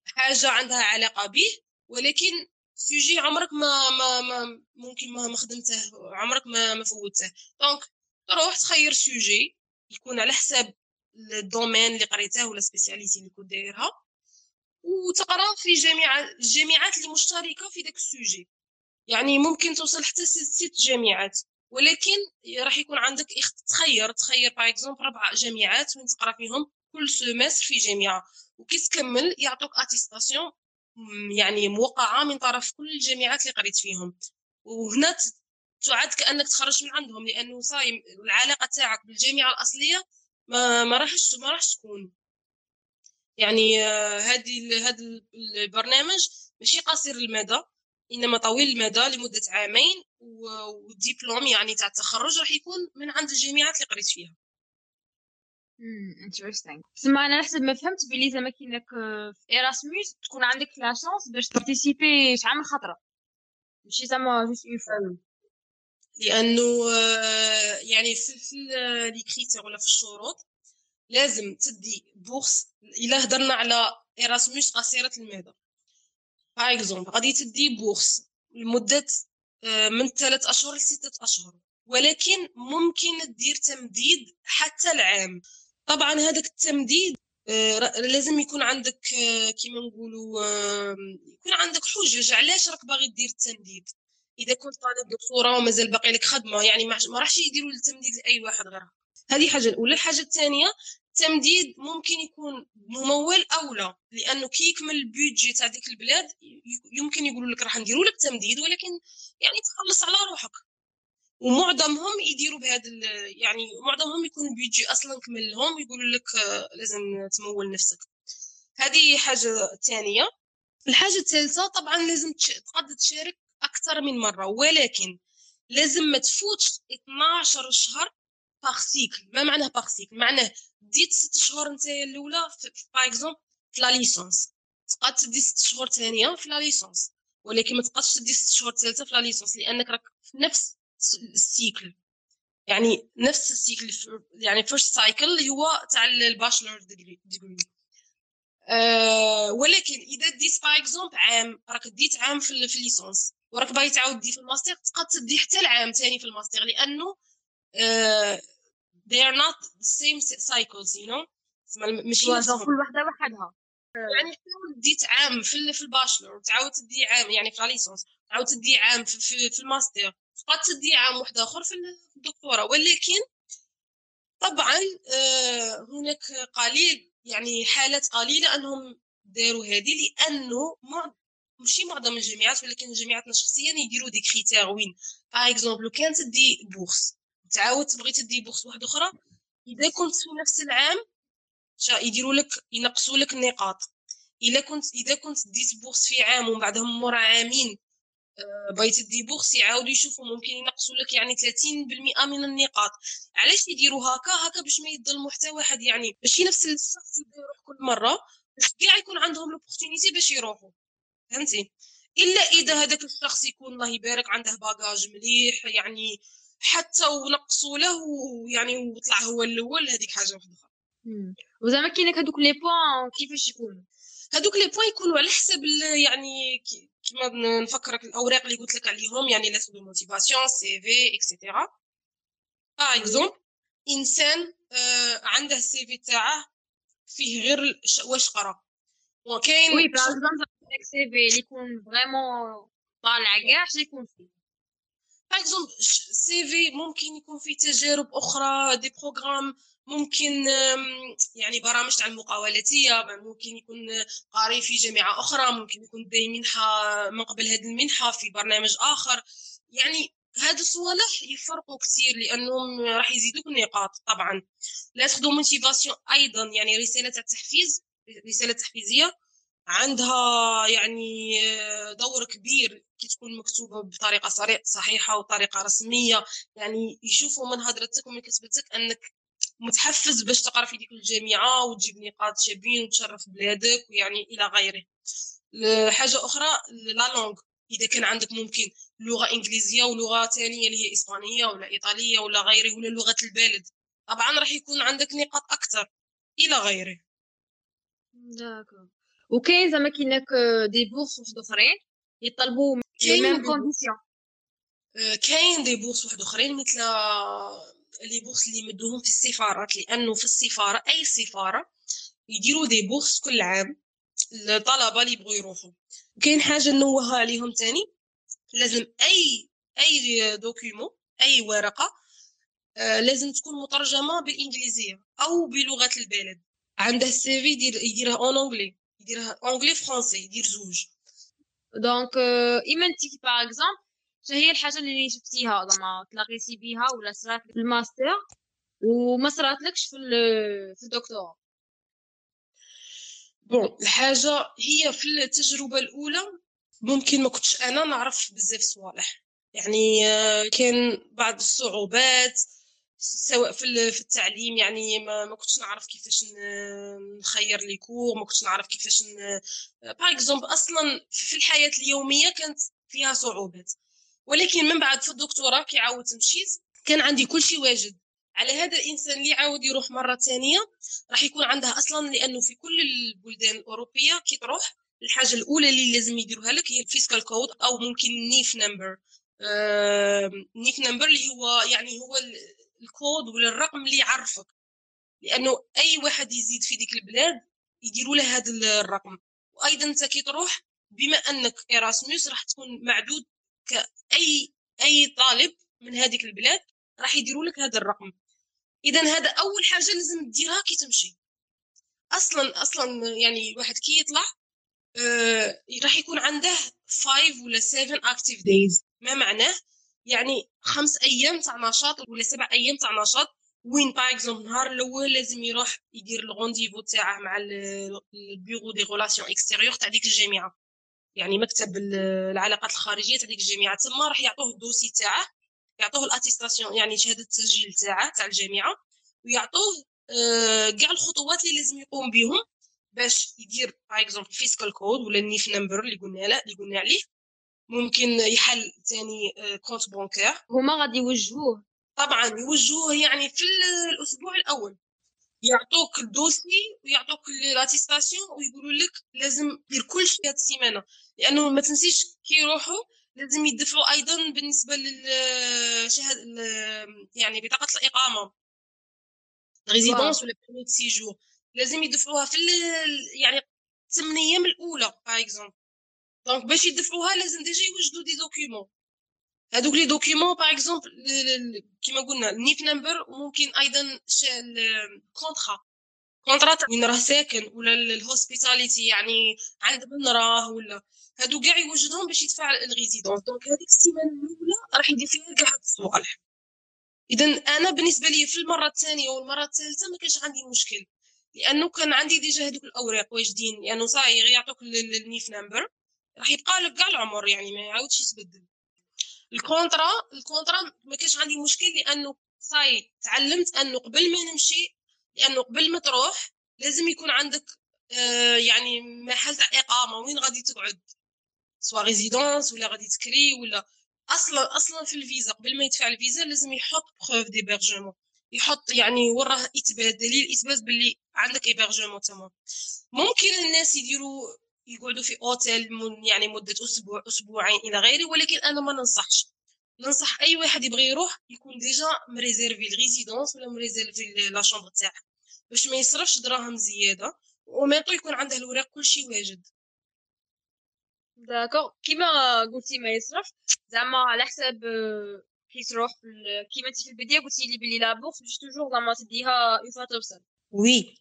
حاجة عندها علاقة به ولكن sujet عمرك ما ما, ما ممكن ما, ما خدمته عمرك ما ما فوتته. donc تروح تخير sujet يكون على حساب ال domaine اللي قريته ولا spécialité اللي كنت دايرها وتقرأ في جامعة الجامعات اللي مشتركة في داك ال sujet يعني ممكن توصل حتى ست جامعات ولكن راح يكون عندك تخير تخير par exemple ربع جامعات وين تقرأ فيهم كل semestre في جامعة وكي تكمل يعطوك attestation يعني موقعة من طرف كل الجامعات اللي قريت فيهم. وهنا تعد كانك تخرج من عندهم لأنه صايم العلاقة تاعك بالجامعة الأصلية ما ما راحش ما راحش تكون. يعني هذه آه هذا البرنامج ماشي قصير المدى إنما طويل المدى لمدة عامين والدبلوم يعني تاع التخرج راح يكون من عند الجامعات اللي قريت فيها. interesting تسمى أنا نحسب ما فهمت بلي زعما كي إنك في Erasmus تكون عندك la chance باش ت participer شحال من خطرة. ماشي زعما juste une fois لأنه آه، يعني في les critères ولا في الشروط لازم تدي bourse إلا هضرنا على Erasmus قصيره المدى par exemple غادي تدي bourse لمدة آه، من ثلاث أشهر لستة أشهر ولكن ممكن دير تمديد حتى العام. طبعا هذاك التمديد آه، لازم يكون عندك كيما نقولوا يكون عندك حجج. علاش راك باغي دير التمديد؟ إذا كنت طالب دكتوراه ومازال باقي لك خدمة يعني ما راحش يديروا التمديد لأي واحد غيرها. هذه حاجة الأولى. الحاجة الثانية التمديد ممكن يكون ممول أو لا لأنه كي يكمل ال budget تاع ديك البلاد يمكن يقولوا لك راح نديروا لك تمديد ولكن يعني تخلص على روحك. ومعظمهم يديروا بهذا يعني معظمهم يكون ال budget أصلا كمل لهم يقولوا لك آه، لازم تمول نفسك. هذه حاجة ثانية. الحاجة الثالثة طبعا لازم تقدر تشارك أكثر من مرة ولكن لازم ما تفوتش 12 شهر par cycle ما معناه par cycle معناه ديت ست شهور نتايا الأولى par exemple في la licence تقعد تدي ست شهور ثانية في la licence ولكن ما تبقاش تدي ست شهور ثالثة في la licence لأنك راك في نفس ال cycle يعني نفس ال cycle يعني first cycle هو تاع ال bachelor degree أه ولكن إذا ديت par exemple عام راك ديت عام في ال licence وراك باغي تعاود دي في الماستر تقدر تدي حتى العام ثاني في الماستر لأنه uh, they are not the same cycles you know ماشي كل وحدة وحدها. يعني حاول ديت عام في في ال bachelor وتعاود تدي عام يعني في licence تعاود تدي عام في, في, في الماستر تقدر تدي عام واحد اخر في الدكتوراه. ولكن طبعا آه هناك قليل يعني حالات قليلة أنهم داروا هذه لأنه ماشي معظم الجامعات ولكن جامعاتنا شخصيا يديروا des critères وين؟ par exemple كان تدي bourse تعاود تبغي تدي bourse واحدة أخرى إذا كنت في نفس العام يديروا لك ينقصوا لك النقاط. الا كنت إذا كنت ديت bourse في عام ومن بعدهم مورا عامين آه، بغيت تدي bourse يعاودوا يشوفوا ممكن ينقصوا لك يعني 30% من النقاط. علاش يديروا هكا؟ هكا باش ما يظلموا حتى واحد يعني ماشي نفس الشخص يروح كل مرة باش كاع يكون عندهم l'opportunité باش يروحوا. فهمتي؟ إلا إذا هذاك الشخص يكون الله يبارك عنده bagage مليح يعني حتى ونقصوا له ويعني وطلع هو الأول هذيك حاجة واحدة أخرى. وزعما كاين هذوك les points كيفاش يكونوا. هذوك les points يكونوا على حسب يعني كيما نفكرك الأوراق اللي قلت لك عليهم يعني lettre de motivation CV et cetera par exemple إنسان آه عنده ال CV تاعه فيه غير واش قرأ. وكاين oui par exemple CV اللي يكون vraiment طالع كاع اش يكون فيه par CV ممكن يكون فيه تجارب أخرى des programmes ممكن يعني برامج تاع المقاولاتية ممكن يكون قاري في جامعة أخرى ممكن يكون داي منحة من قبل هذه المنحة في برنامج آخر. يعني هاد الصوالح يفرقوا كثير لأنهم راح يزيدوك النقاط طبعا. لا تاخذوا motivation أيضا يعني رسالة التحفيز رسالة تحفيزية. عندها يعني دور كبير كي تكون مكتوبة بطريقة صحيحة وطريقة رسمية. يعني يشوفوا من هضرتك ومن كتبتك أنك متحفز باش تقرأ في ديك الجامعة وتجيب نقاط شابين وتشرف بلادك ويعني إلى غيره. حاجة أخرى لا لونغ إذا كان عندك ممكن لغة إنجليزية ولغة ثانية اللي هي إسبانية ولا إيطالية ولا غيره ولا لغة البلد. طبعا راح يكون عندك نقاط أكثر إلى غيره. داكور. وكاين زعما كاين دي بورس واحد اخرين يطلبوا mêmes conditions كاين des bourses واحد اخرين مثل les bourses اللي يمدوهم في السفارات لأنه في السفارة أي سفارة يديروا des bourses كل عام الطلبه اللي يبغوا يروحوا. وكاين حاجة نوهها عليهم تاني لازم أي أي document أي ورقة آه لازم تكون مترجمة بالإنجليزية أو بلغة البلد. عنده ال CV يدير يديرها en anglais يديرها anglais français يدير زوج donc ايمنتي par exemple هي الحاجة اللي شفتيها زعما تلاقيتي بيها ولا صرات في الماستر وما صراتلكش في في الدكتوراه bon الحاجة هي في التجربه الاولى ممكن ما كنتش أنا نعرف بزاف صوالح يعني كان بعض الصعوبات سواء في في التعليم يعني ما, ما كنتش نعرف كيفاش نخير les cours ما كنتش نعرف كيفاش par exemple أصلا في الحياة اليومية كانت فيها صعوبات ولكن من بعد في الدكتوراه كي عاودت مشيت كان عندي كل شيء واجد. على هذا الإنسان اللي عاود يروح مرة ثانية راح يكون عندها أصلا لأنه في كل البلدان الأوروبية كي تروح الحاجة الأولى اللي لازم يديروها لك هي ال fiscal code أو ممكن NIF number آه NIF number اللي هو يعني هو الكود ولا الرقم اللي يعرفك لأنه أي واحد يزيد في ديك البلاد يديروا له هذا الرقم. وأيضا أنت كي تروح بما أنك إيراسموس راح تكون معدود كأي أي طالب من هذيك البلاد راح يديروا لك هذا الرقم. اذا هذا أول حاجة لازم تديرها كي تمشي. أصلا أصلا يعني واحد كي يطلع آه راح يكون عنده 5 ولا 7 active days ما معناه يعني خمس أيام تاع نشاط ولا سبع أيام تاع نشاط وين par exemple النهار الأول لازم يروح يدير ال rendez-vous تاعه مع ال bureau des relations extérieures تاع ديك الجامعة. يعني مكتب العلاقات الخارجية تاع ديك الجامعة. تما راح يعطوه ال dossier تاعه يعطوه ال attestation يعني شهادة التسجيل تاعه تاع الجامعة ويعطوه آه، كاع الخطوات اللي لازم يقوم بهم باش يدير par exemple fiscal code ولا ال NIF number اللي قلنا له اللي قلنا عليه. ممكن يحل ثاني compte bancaire هما غادي يوجهوه. طبعا يوجهوه يعني في الأسبوع الأول. يعطوك ال dossier ويعطوك l'attestation ويقولوا لك لازم دير كل شيء هاد السيمانة. لأنه ما تنسيش كي يروحوا لازم يدفعوا أيضا بالنسبة للشهاده يعني بطاقة الإقامة. résidence ولا permis séjour لازم يدفعوها في يعني 8 أيام الأولى par exemple donc باش يدفعوها لازم déjà يوجدوا des documents هذوك les documents par exemple كيما قلنا ال NIF number وممكن أيضا contrat وين راه ساكن ولا ال hospitality يعني عند من راه ولا هادو كاع يوجدهم باش يدفع ال résidence donc هذيك السيمانه الاولى راح يدير فيها كاع هاد الصوالح اذا أنا بالنسبة لي في المرة الثانية والمرة الثالثة ما كانش عندي مشكل. لأنه كان عندي déjà هذوك الأوراق واجدين. لأنه صاي يعطوك ال NIF number. راح يبقى لك كاع العمر يعني ما يعاودش يتبدل ال contrat ال contrat ما كانش عندي مشكل لأنه صاي تعلمت أنه قبل ما نمشي لأنه قبل ما تروح لازم يكون عندك آه يعني محل تاع إقامة. وين غادي تقعد؟ soit résidence ولا غادي تكري ولا أصلا أصلا في الفيزا. قبل ما يدفع الفيزا لازم يحط preuve d'hébergement يحط يعني وراه اثبات دليل اثبات باللي عندك hébergement تمام. ممكن الناس يديروا يقعدوا في أوتيل يعني مدة أسبوع أسبوعين إلى غيره ولكن أنا ما ننصحش. ننصح أي واحد يبغي يروح يكون déjà مريزيرفي ال résidence ولا مريزيرفي la chambre تاعه. باش ما يصرفش دراهم زيادة وميطو يكون عنده الوراق كلشي واجد. d'accord كيما قلتي ما يصرف زعما على حساب كي تروح كيما انت في البداية قلتي لي بلي la bourse toujours زعما تديها une fois توصل oui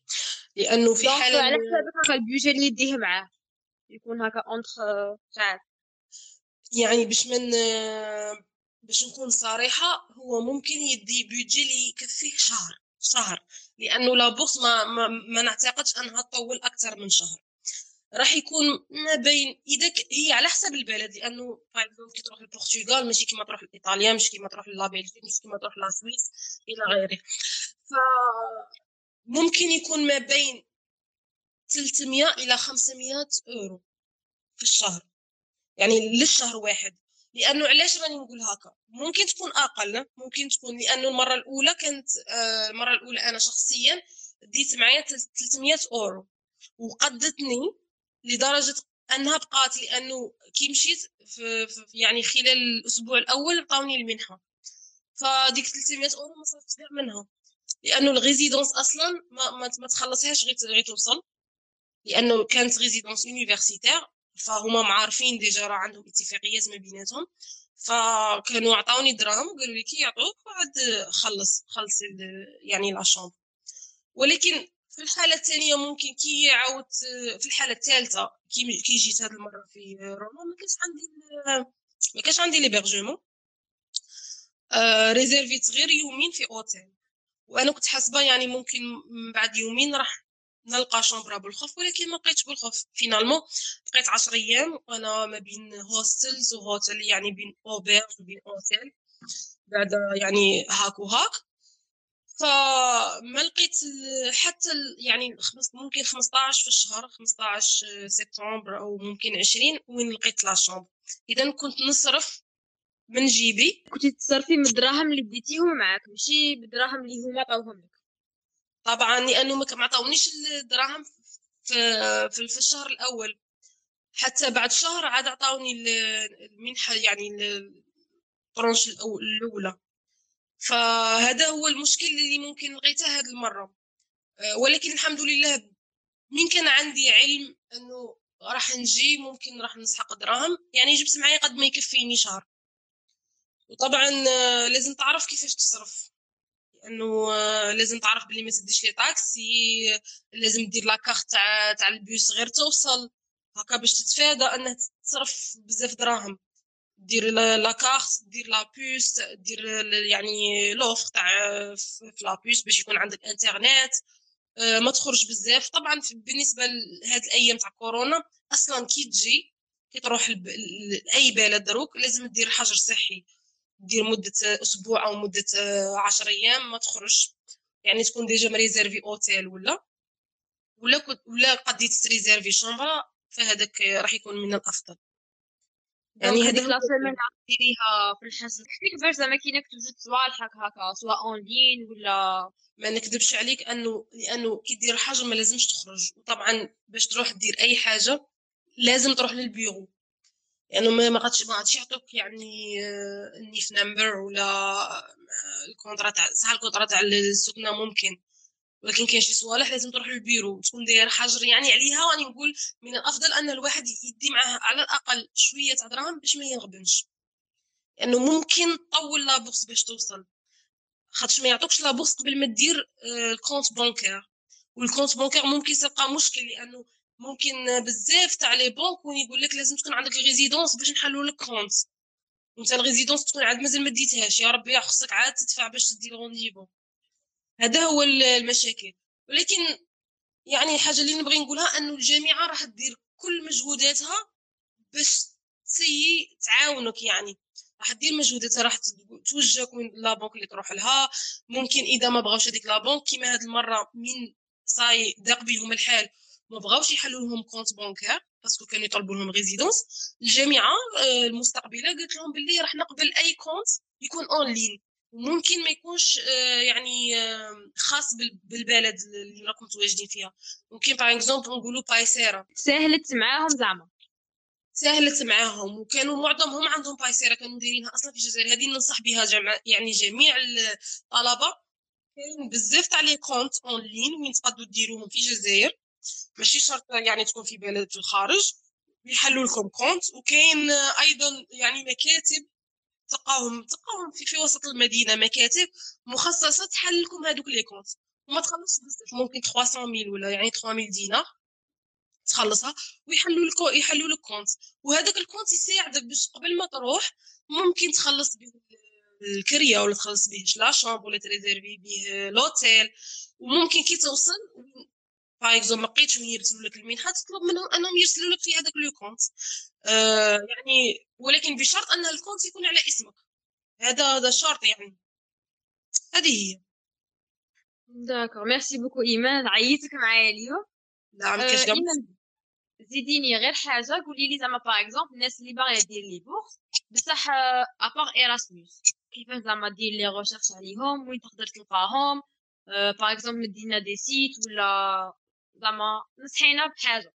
لأنه في حال على حساب البيجي اللي يديه معاه. يكون هكا entre شحال يعني باش من باش نكون صريحة هو ممكن يدي بيجي لي يكفيه شهر شهر لأنه la bourse ما, ما, ما نعتقدش أنها تطول أكثر من شهر راح يكون ما بين إذا. هي على حسب البلد لأنه par كي تروح للبرتغال ماشي كيما تروح لإيطاليا ماشي كيما تروح la Belgique ماشي كيما تروح la Suisse إلى غيره ف ممكن يكون ما بين 300 إلى 500 أورو في الشهر. يعني للشهر واحد. لأنه علاش راني نقول هكا؟ ممكن تكون أقل ممكن تكون لأنه المرة الأولى كانت آه، المرة الأولى أنا شخصيا ديت معايا 300 أورو. وقدتني لدرجة أنها بقات لأنه كي مشيت في, يعني خلال الأسبوع الأول عطاوني المنحة. فديك 300 أورو ما صرفتش منها. لأنه ال résidence أصلا ما, ما تخلصهاش غير غير توصل. لأنه كانت résidence universitaire فهما معارفين déjà راه عندهم اتفاقيات ما بيناتهم. فكانوا عطاوني دراهم وقالوا لي كي يعطوك بعد خلص خلص يعني لا ولكن في الحالة الثانية ممكن كي يعاود في الحالة الثالثة كي كي جيت هذه المرة في روما ما كانش عندي ما كانش عندي l'hébergement آه ريزيرفيت غير يومين في أوتيل. وأنا كنت حاسبة يعني ممكن من بعد يومين راح نلقى chambre بالخف ولكن ما لقيتش بالخف. finalement بقيت عشر أيام وأنا ما بين hostels و hôtel يعني بين auberge وبين اوتيل بعد يعني هاك وهاك فما لقيت حتى يعني ممكن 15 في الشهر 15 سبتمبر أو ممكن 20 وين لقيت لا شومبر إذا كنت نصرف من جيبي. كنت تصرفي من الدراهم اللي بديتيهم معاك ماشي بالدراهم اللي هما عطاوهم طبعا لأنه ما عطاونيش الدراهم في, في, الشهر الأول. حتى بعد شهر عاد عطاوني المنحة يعني ال tranche الأولى. فهذا هو المشكل اللي ممكن لقيته هذه المرة. ولكن الحمد لله من كان عندي علم أنه راح نجي ممكن راح نسحق دراهم. يعني جبت معايا قد ما يكفيني شهر. وطبعا لازم تعرف كيفاش تصرف. لأنه آه، لازم تعرف بلي ما تديش les taxis لازم دير la carte تاع تاع البيس غير توصل. هكا باش تتفادى إنه تصرف بزاف دراهم. دير la carte دير la puce دير يعني l'offre تاع في la puce باش يكون عندك إنترنت. آه، ما تخرج بزاف. طبعا بالنسبة لهاد الأيام تاع كورونا أصلا كي تجي كي تروح لأي بلد دروك لازم دير حجر صحي. دير مدة أسبوع أو مدة عشر أيام ما تخرج. يعني تكون déjà م réservé hôtel ولا؟ ولا كنت ولا قديت ت réserver chambre فهذاك راح يكون من الأفضل. يعني هذيك la semaine ديريها في الحجز. كيفاش زعما كاينة توجد صوالحك هكا سواء en ligne ولا ما نكذبش عليك انه لأنه كي دير حاجة ما لازمش تخرج. وطبعا باش تروح دير أي حاجة لازم تروح للبيرو. يعني ما غاديش ما غاديش يعطوك يعني آه، ال NIF number ولا آه، ال contrat تاع صح ال contrat تاع السكنة ممكن. ولكن كاين شي صوالح لازم تروح للبيرو وتكون داير حجر يعني عليها واني نقول من الأفضل أن الواحد يدي معاه على الأقل شوية تاع دراهم باش ما ينغبنش. لأنه يعني ممكن طول la bourse باش توصل. خاطش ما يعطوكش la bourse قبل ما دير آه، ال compte bancaire. وال compte bancaire ممكن تلقى مشكل لأنه ممكن بزاف تاع les banques وين يقول لك لازم تكون عندك résidence باش نحلوا لك compte. وانت ال résidence تكون عاد مازال ما ديتهاش. يا ربي خصك عاد تدفع باش تدي ال rendez-vous هذا هو المشاكل. ولكن يعني الحاجة اللي نبغي نقولها أنه الجامعة راح تدير كل مجهوداتها باش ت essayer تعاونك يعني. راح دير مجهوداتها راح توجهك من la banque اللي تروح لها. ممكن إذا ما بغاوش هذيك la banque كيما هاد المرة من صاي ضاق بهم الحال. ما بغاوش يحلوا لهم compte bancaire parce que كانوا يطلبوا لهم résidence الجامعة آه، المستقبلة قالت لهم باللي راح نقبل أي compte يكون en ligne ممكن ما يكونش آه، يعني آه، خاص بالبلد اللي راكم متواجدين فيها. ممكن par exemple نقولوا Paysera سهلت معاهم زعما. سهلت معاهم. وكانوا معظمهم عندهم Paysera كانوا دايرينها أصلا في الجزائر. هذه ننصح بها جمع يعني جميع الطلبة. كاين بزاف تاع les comptes en ligne وين تقدروا ديروهم في الجزائر. ماشي شرط يعني تكون في بلد في الخارج يحلوا لكم compte وكاين أيضا يعني مكاتب تلقاهم تلقاهم في, في وسط المدينة مكاتب مخصصة تحل لكم هذوك les comptes وما تخلصش بزاف ممكن 300 mille ولا يعني 3000 دينار تخلصها ويحلوا لك يحلوا لك compte وهذاك ال compte يساعدك باش قبل ما تروح ممكن تخلص به الكريه ولا تخلص به la chambre ولا ت réserver به l'hôtel وممكن كي توصل par exemple ما لقيتش وين يرسلوا لك المنحه تطلب منهم أنهم يرسلوا لك في هذاك le compte. آه يعني ولكن بشرط أن ال compte يكون على اسمك. هذا هذا شرط يعني. هذه هي. d'accord merci beaucoup ايمان عيطتك معايا اليوم. لا ما كاش زيديني غير حاجة. قولي لي زعما par exemple الناس اللي باغية دير les bourses بصح à part Erasmus كيفاش زعما دير les recherches عليهم؟ وين تقدر تلقاهم؟ par exemple مدينا des sites ولا زعما نصحينا بحاجة.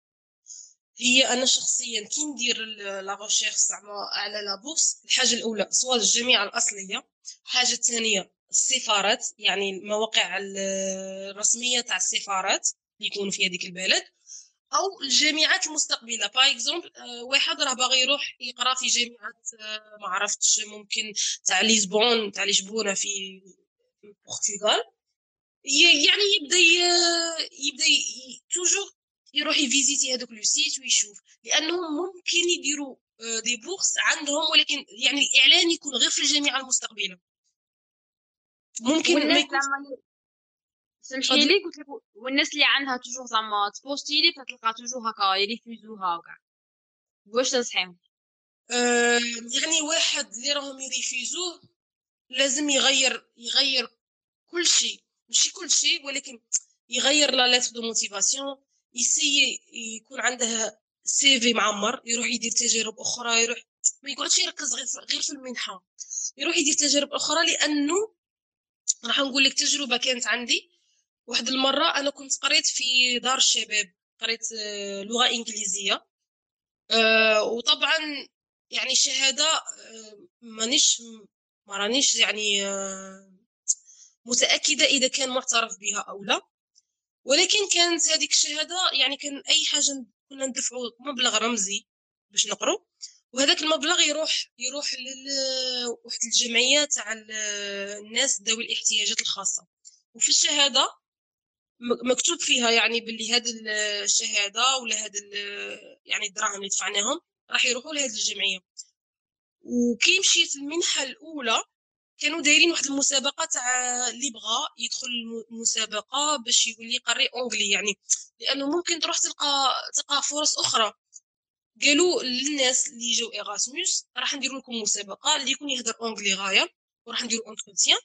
هي أنا شخصيا كي ندير la recherche زعما على la bourse الحاجة الأولى سواء الجامعة الأصلية الحاجة الثانية السفارات يعني المواقع الرسمية تاع السفارات اللي يكونوا في هذيك البلد أو الجامعات المستقبلة. par exemple واحد راه باغي يروح يقرأ في جامعة آه، ما عرفتش ممكن تاع لشبون تاع لشبونة في البرتغال يعني يبدا يبدا toujours يروح ي visiter هذوك les sites ويشوف لأنهم ممكن يديروا des آه، bourses عندهم ولكن يعني الاعلان يكون غير في الجامعة المستقبله ممكن ما يكون سمحي لي قلت لك والناس اللي عندها toujours زعما ت poster لي فتلقى toujours هكا يريفيزوها وكاع. واش تنصحيهم؟ أه يعني واحد اللي راهم يريفيزوه لازم يغير يغير كل شيء. ماشي كل شيء ولكن يغير la lettre de motivation يسيي يكون عنده CV معمر يروح يدير تجارب أخرى يروح ما يقعدش يركز غير في المنحة. يروح يدير تجارب أخرى لأنه راح نقول لك تجربة كانت عندي. واحد المرة أنا كنت قريت في دار الشباب قريت آه، لغة إنجليزية. آه، وطبعا يعني شهادة آه، مانيش ما رانيش يعني متأكدة إذا كان معترف بها أو لا. ولكن كانت هذيك الشهادة يعني كان أي حاجة كنا ندفعوا مبلغ رمزي باش نقرو. وهذاك المبلغ يروح يروح لواحد الجمعية تاع الناس ذوي الاحتياجات الخاصة. وفي الشهادة مكتوب فيها يعني باللي هذه الشهادة ولا هذا يعني الدراهم اللي دفعناهم راح يروحوا لهذه الجمعية. وكي مشيت المنحة الأولى كانوا دايرين واحد المسابقة تاع اللي بغى يدخل المسابقة باش يولي يقري اونغلي يعني لأنه ممكن تروح تلقى تلقى فرص أخرى. قالوا للناس اللي جاو إيراسموس راح نديروا لكم مسابقة اللي يكون يهدر اونغلي غاية وراح نديروا entretien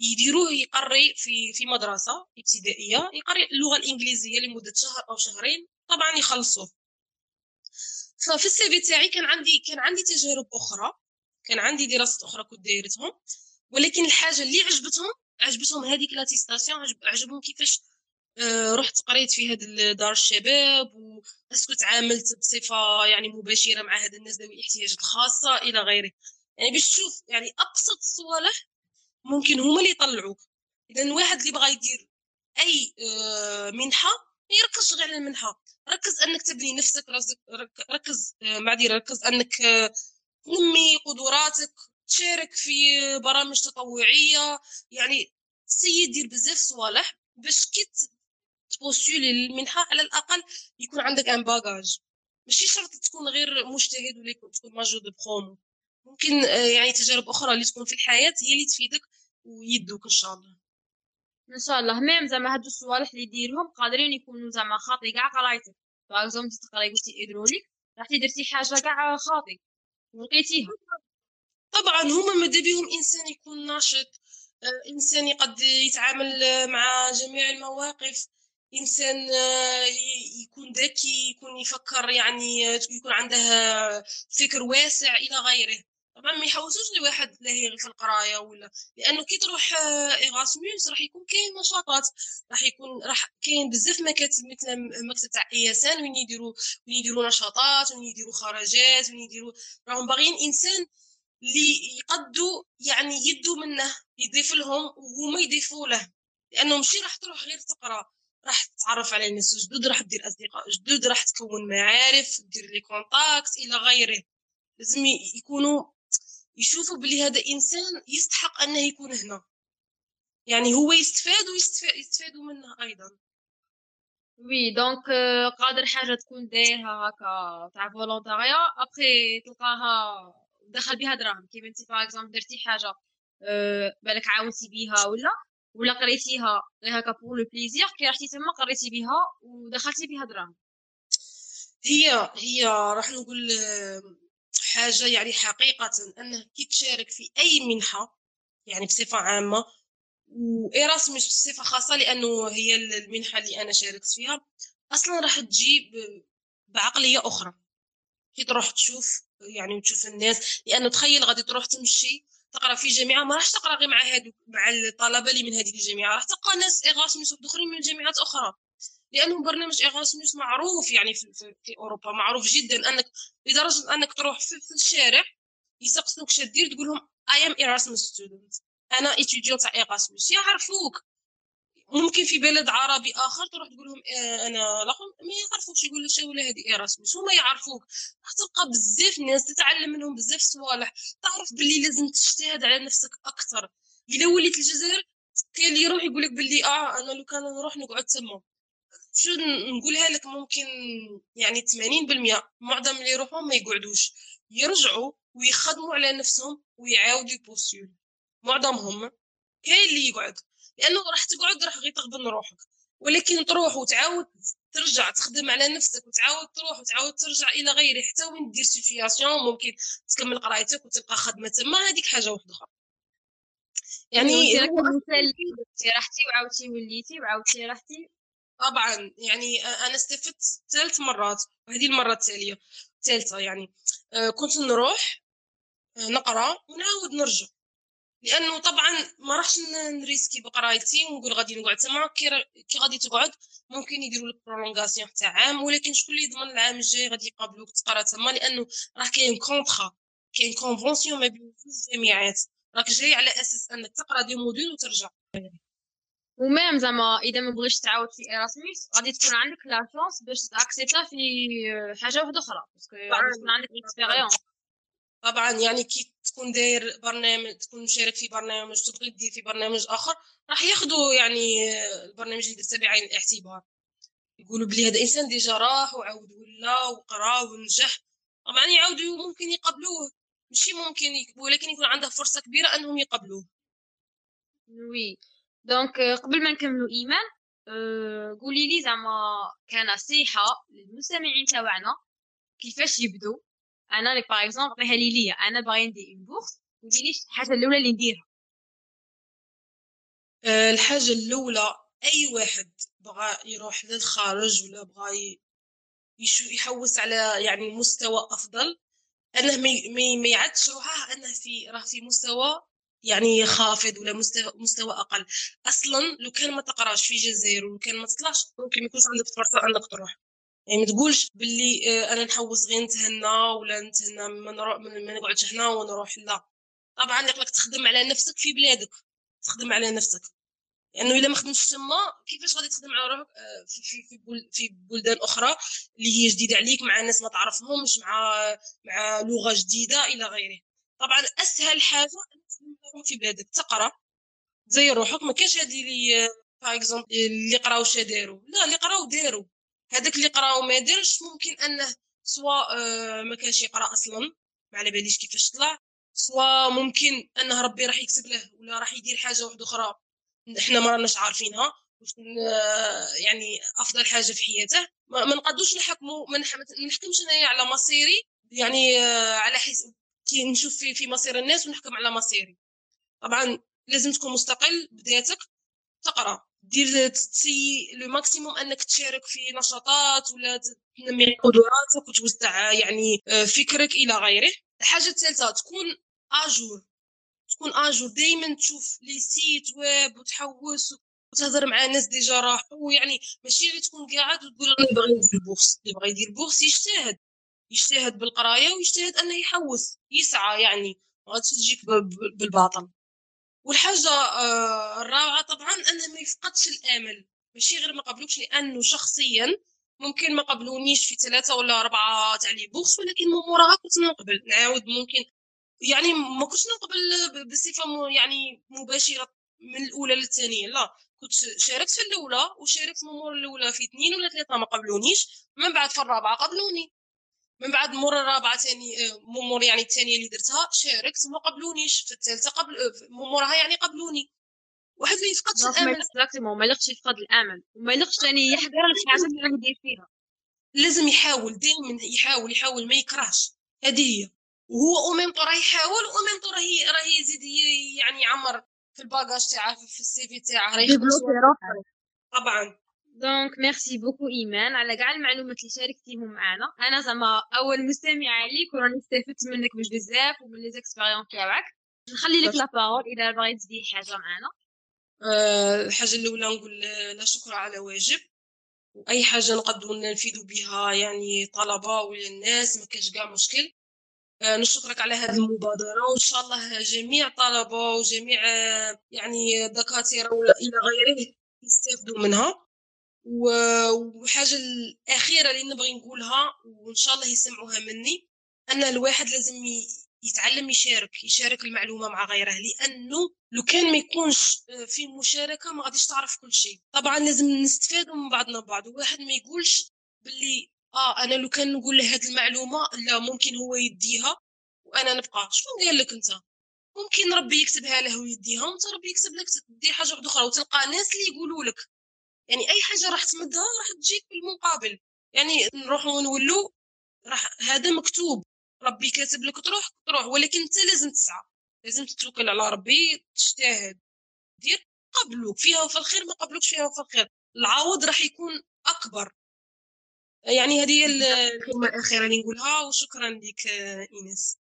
يديروه يقري في في مدرسة ابتدائية يقري اللغة الإنجليزية لمدة شهر أو شهرين طبعا يخلصوه ففي ال CV تاعي كان عندي كان عندي تجارب أخرى كان عندي دراسات أخرى كنت دايرتهم. ولكن الحاجة اللي عجبتهم عجبتهم هذيك l'attestation عجبهم كيفاش آه، رحت قريت في هذا دار الشباب parce que تعاملت بصفة يعني مباشرة مع هاد الناس ذوي الاحتياجات الخاصة إلى غيره يعني باش تشوف يعني أبسط الصوالح ممكن هما اللي يطلعوك. إذا واحد اللي بغى يدير أي آه، منحة ما يركزش غير على المنحة. ركز أنك تبني نفسك ركز آه، معذره ركز أنك تنمي قدراتك. تشارك في برامج تطوعية. يعني سيدي دير بزاف صوالح باش كي تبوستولي للمنحه على الأقل يكون عندك ان باجاج ماشي شرط تكون غير مجتهد ولا تكون major de promo ممكن آه، يعني تجارب أخرى اللي تكون في الحياة هي اللي تفيدك ويدوك إن شاء الله. إن شاء الله. même زعما هادو الصوالح اللي ديرهم قادرين يكونوا زعما خاطي كاع قرايتك. باغ تقراي قلتي hydraulique رحتي درتي حاجة كاع خاطي ولقيتيها طبعا هما ماذا بهم إنسان يكون ناشط آه، إنسان يقد يتعامل مع جميع المواقف إنسان آه، يكون ذكي يكون يفكر يعني يكون عنده فكر واسع إلى غيره. طبعا ما يحوسوش لواحد لا في القراية ولا لأنه كي تروح ايغاسموس آه، راح يكون كاين نشاطات راح يكون راح كاين بزاف مكاتب مثل مكتب تاع إياسان وين يديروا وين يديروا نشاطات وين يديروا خرجات وين يديروا راهم باغيين إنسان اللي يقدوا يعني يدوا منه يضيف لهم وهما يضيفوا له. لأنه ماشي راح تروح غير تقرأ راح تتعرف على ناس جدد راح دير أصدقاء جدد راح تكون معارف دير les contacts إلى غيره. لازم يكونوا يشوفوا بلي هذا إنسان يستحق أنه يكون هنا. يعني هو يستفاد ويستفادوا منه أيضا. oui donc قادر حاجة تكون دايرها هكا تاع volontariat après تلقاها دخل بها دراهم. كيما انت par exemple درتي حاجة أه بالك عاونتي بها ولا؟ ولا قريتيها غير هكا pour le plaisir كي رحتي تما قريتي بها ودخلتي بها دراهم؟ هي هي راح نقول حاجة يعني حقيقة أنه كي تشارك في أي منحة يعني بصفة عامة و Erasmus بصفة خاصة لأنه هي المنحة اللي أنا شاركت فيها أصلا راح تجي بعقلية أخرى. كي تروح تشوف يعني وتشوف الناس لأنه تخيل غادي تروح تمشي تقرأ في جامعة ما راحش تقرأ غير مع هادو مع الطلبة اللي من هذيك الجامعة راح تلقى ناس Erasmus اخرين من جامعات أخرى. لأنه برنامج Erasmus معروف يعني في, في, في أوروبا معروف جدا أنك لدرجة أنك تروح في, في الشارع يسقسوك شدير تقول لهم I am Erasmus student أنا étudiante تاع Erasmus يعرفوك. ممكن في بلد عربي آخر تروح تقول لهم آه أنا لهم ما يعرفوكش يقول لك ولا هذه Erasmus هما يعرفوك. راح تلقى بزاف ناس تتعلم منهم بزاف صوالح. تعرف باللي لازم تجتهد على نفسك أكثر إلا وليت الجزائر كاين اللي يروح يقول لك باللي آه أنا لو كان نروح نقعد تما. شو نقولها لك ممكن يعني 80% معظم اللي يروحوا ما يقعدوش. يرجعوا ويخدموا على نفسهم ويعاودوا يبوستيو. معظمهم كاين اللي يقعد. لأنه راح تقعد راح غير تغبن روحك. ولكن تروح وتعاود ترجع تخدم على نفسك وتعاود تروح وتعاود ترجع إلى غيره حتى وين دير situation ممكن تكمل قرايتك وتلقى خدمة. تما هذيك حاجة واحدة أخرى. يعني رحتي وعاودتي وليتي وعاودتي رحتي طبعا. يعني أنا استفدت ثلاث مرات وهذه المرة التالية الثالثة يعني. كنت نروح نقرأ ونعاود نرجع. لأنه طبعا ما راحش نريسكي بقرايتي ونقول غادي نقعد. تما كي, غادي تقعد ممكن يديروا لك prolongation تاع عام ولكن شكون اللي يضمن العام الجاي غادي يقابلوك تقرا تما؟ لأنه راه كاين contrat كاين convention ما بين الجامعات راك جاي على أساس أنك تقرا des modules وترجع. و même زعما إذا ما بغيتش تعاود في Erasmus غادي تكون عندك la chance باش تاكسبتا في حاجة واحدة أخرى parce que غادي تكون عندك expérience طبعا يعني كي تكون داير برنامج تكون مشارك في برنامج تبغي دير في برنامج آخر راح ياخذوا يعني البرنامج اللي درت بعين الاعتبار. يقولوا بلي هذا إنسان déjà راح وعاود ولا وقرا ونجح. طبعا يعاودوا ممكن يقبلوه. ماشي ممكن ولكن يكون عنده فرصة كبيرة أنهم يقبلوه. oui donc قبل ما نكملوا إيمان أه قولي لي زعما كنصيحه للمستمعين تاعنا كيفاش يبدو؟ أنا لك par exemple عطيها لي ليا أنا باغي ندير une bourse قولي لي الحاجة الأولى اللي نديرها؟ أه الحاجة الأولى أي واحد بغى يروح للخارج ولا بغى يحوس على يعني مستوى أفضل أنه ما يعدش روحه أنه في راه في مستوى يعني خافض ولا مستوى, مستوى أقل. أصلا لو كان ما تقراش في الجزائر ولو كان ما تطلعش ممكن ما يكونش عندك فرصة انك تروح. يعني ما تقولش باللي آه، أنا نحوس غير نتهنى ولا نتهنى ما نروح ما نقعدش هنا ونروح لا. طبعا يقلك تخدم على نفسك في بلادك تخدم على نفسك. لأنه يعني إلا ما خدمتش تما كيفاش غادي تخدم على روحك آه، في في في, بلدان أخرى اللي هي جديدة عليك مع ناس ما تعرفهمش مع مع لغة جديدة إلى غيره. طبعا أسهل حاجة في بلادك. تقرأ. زي روحك. ما كاينش هادي لي par exemple اللي قراو شا داروا لا اللي قراو داروا هذاك اللي قراو ما دارش ممكن أنه سواء آه، ما كانش يقرأ أصلا. ما على باليش كيفاش طلع. سواء ممكن أنه ربي راح يكتب له ولا راح يدير حاجة واحدة أخرى إحنا ما راناش عارفينها. آه، يعني أفضل حاجة في حياته. ما نقدوش نحكموا ما نحكمش أنايا على مصيري. يعني آه، على حسب كي نشوف في في مصير الناس ونحكم على مصيري. طبعا لازم تكون مستقل بذاتك تقرأ. دير تسيي le maximum أنك تشارك في نشاطات ولا تنمي قدراتك وتوسع يعني آه، فكرك إلى غيره. الحاجة الثالثة تكون à jour. تكون à jour. دائما تشوف les sites web وتحوس وتهضر مع ناس déjà راحوا. يعني ماشي غير تكون قاعد وتقول أنا باغي ندير bourse. اللي بغى يدير bourse يجتهد. يجتهد بالقراية ويجتهد أنه يحوس يسعى يعني. ما تجيك بالباطل. والحاجة آه، الرابعه طبعا انه ما يفقدش الآمل ماشي غير ما قبلوكش لأنه شخصيا ممكن ما قبلونيش في ثلاثة ولا أربعة تاع les bourses ولكن من موراها كنت نقبل نعاود ممكن يعني ما كنتش نقبل بصفة يعني مباشرة من الأولى للثانية لا كنت شاركت في الأولى وشاركت من مور الأولى في اثنين ولا ثلاثة ما قبلونيش من بعد في الرابعة قبلوني. من بعد مور الرابعه ثاني مور يعني الثانية اللي درتها شاركت ما قبلونيش في الثالثة قبل موراها يعني قبلوني. واحد ما يفقدش الأمل. ما يلقش يفقد الأمل. وما يلقش ثاني يحضر الحاجة اللي راه يدير فيها. لازم يحاول دائما يحاول يحاول ما يكرهش. هذه هي. وهو au même راه يحاول au même راه راه يزيد يعني يعمر في ال bagage تاعه في ال CV تاعه راه طبعا. donc merci beaucoup ايمان على كاع المعلومات اللي شاركتيهم معنا. أنا زعما أول مستمعه ليك وراني استفدت منك بزاف ومن les expériences تاعك. نخلي لك la parole إذا بغيت تزيد حاجة معنا. أه الحاجة الأولى نقول لا شكر على واجب. وأي حاجة نقدروا نفيدوا بها يعني طلبة ولا الناس ما كاش كاع مشكل. أه نشكرك على هذه المبادرة. وإن شاء الله جميع طلبة وجميع يعني دكاترة ولا إلى غيره يستافدوا منها. وحاجة الأخيرة اللي نبغي نقولها وإن شاء الله يسمعوها مني أن الواحد لازم يتعلم يشارك يشارك المعلومة مع غيره لأنه لو كان ما يكونش آه، في مشاركة ما غاديش تعرف كل شيء. طبعا لازم نستفادوا من بعضنا بعض وواحد ما يقولش باللي آه أنا لو كان نقول له هذه المعلومة لا ممكن هو يديها وأنا نبقى شكون قال لك أنت؟ ممكن ربي يكتبها له ويديها وأنت ربي يكتب لك دير حاجة أخرى وتلقى ناس اللي يقولوا لك. يعني أي حاجة راح تمدها راح تجيك بالمقابل. يعني نروحوا ونولوا راح هذا مكتوب. ربي كاتب لك تروح تروح ولكن أنت لازم تسعى. لازم تتوكل على ربي تجتهد. دير قبلوك فيها وفي الخير ما قبلوكش فيها وفي الخير. العوض راح يكون أكبر. يعني هذه الكلمة الأخيرة اللي نقولها وشكرا لك إيناس.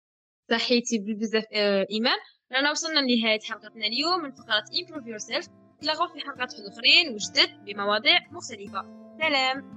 صحيتي بزاف آه، إيمان. رانا وصلنا لنهاية حلقتنا اليوم من فقرة improve yourself. نتلاقاو في حلقات أخرين وجدد بمواضيع مختلفة. سلام.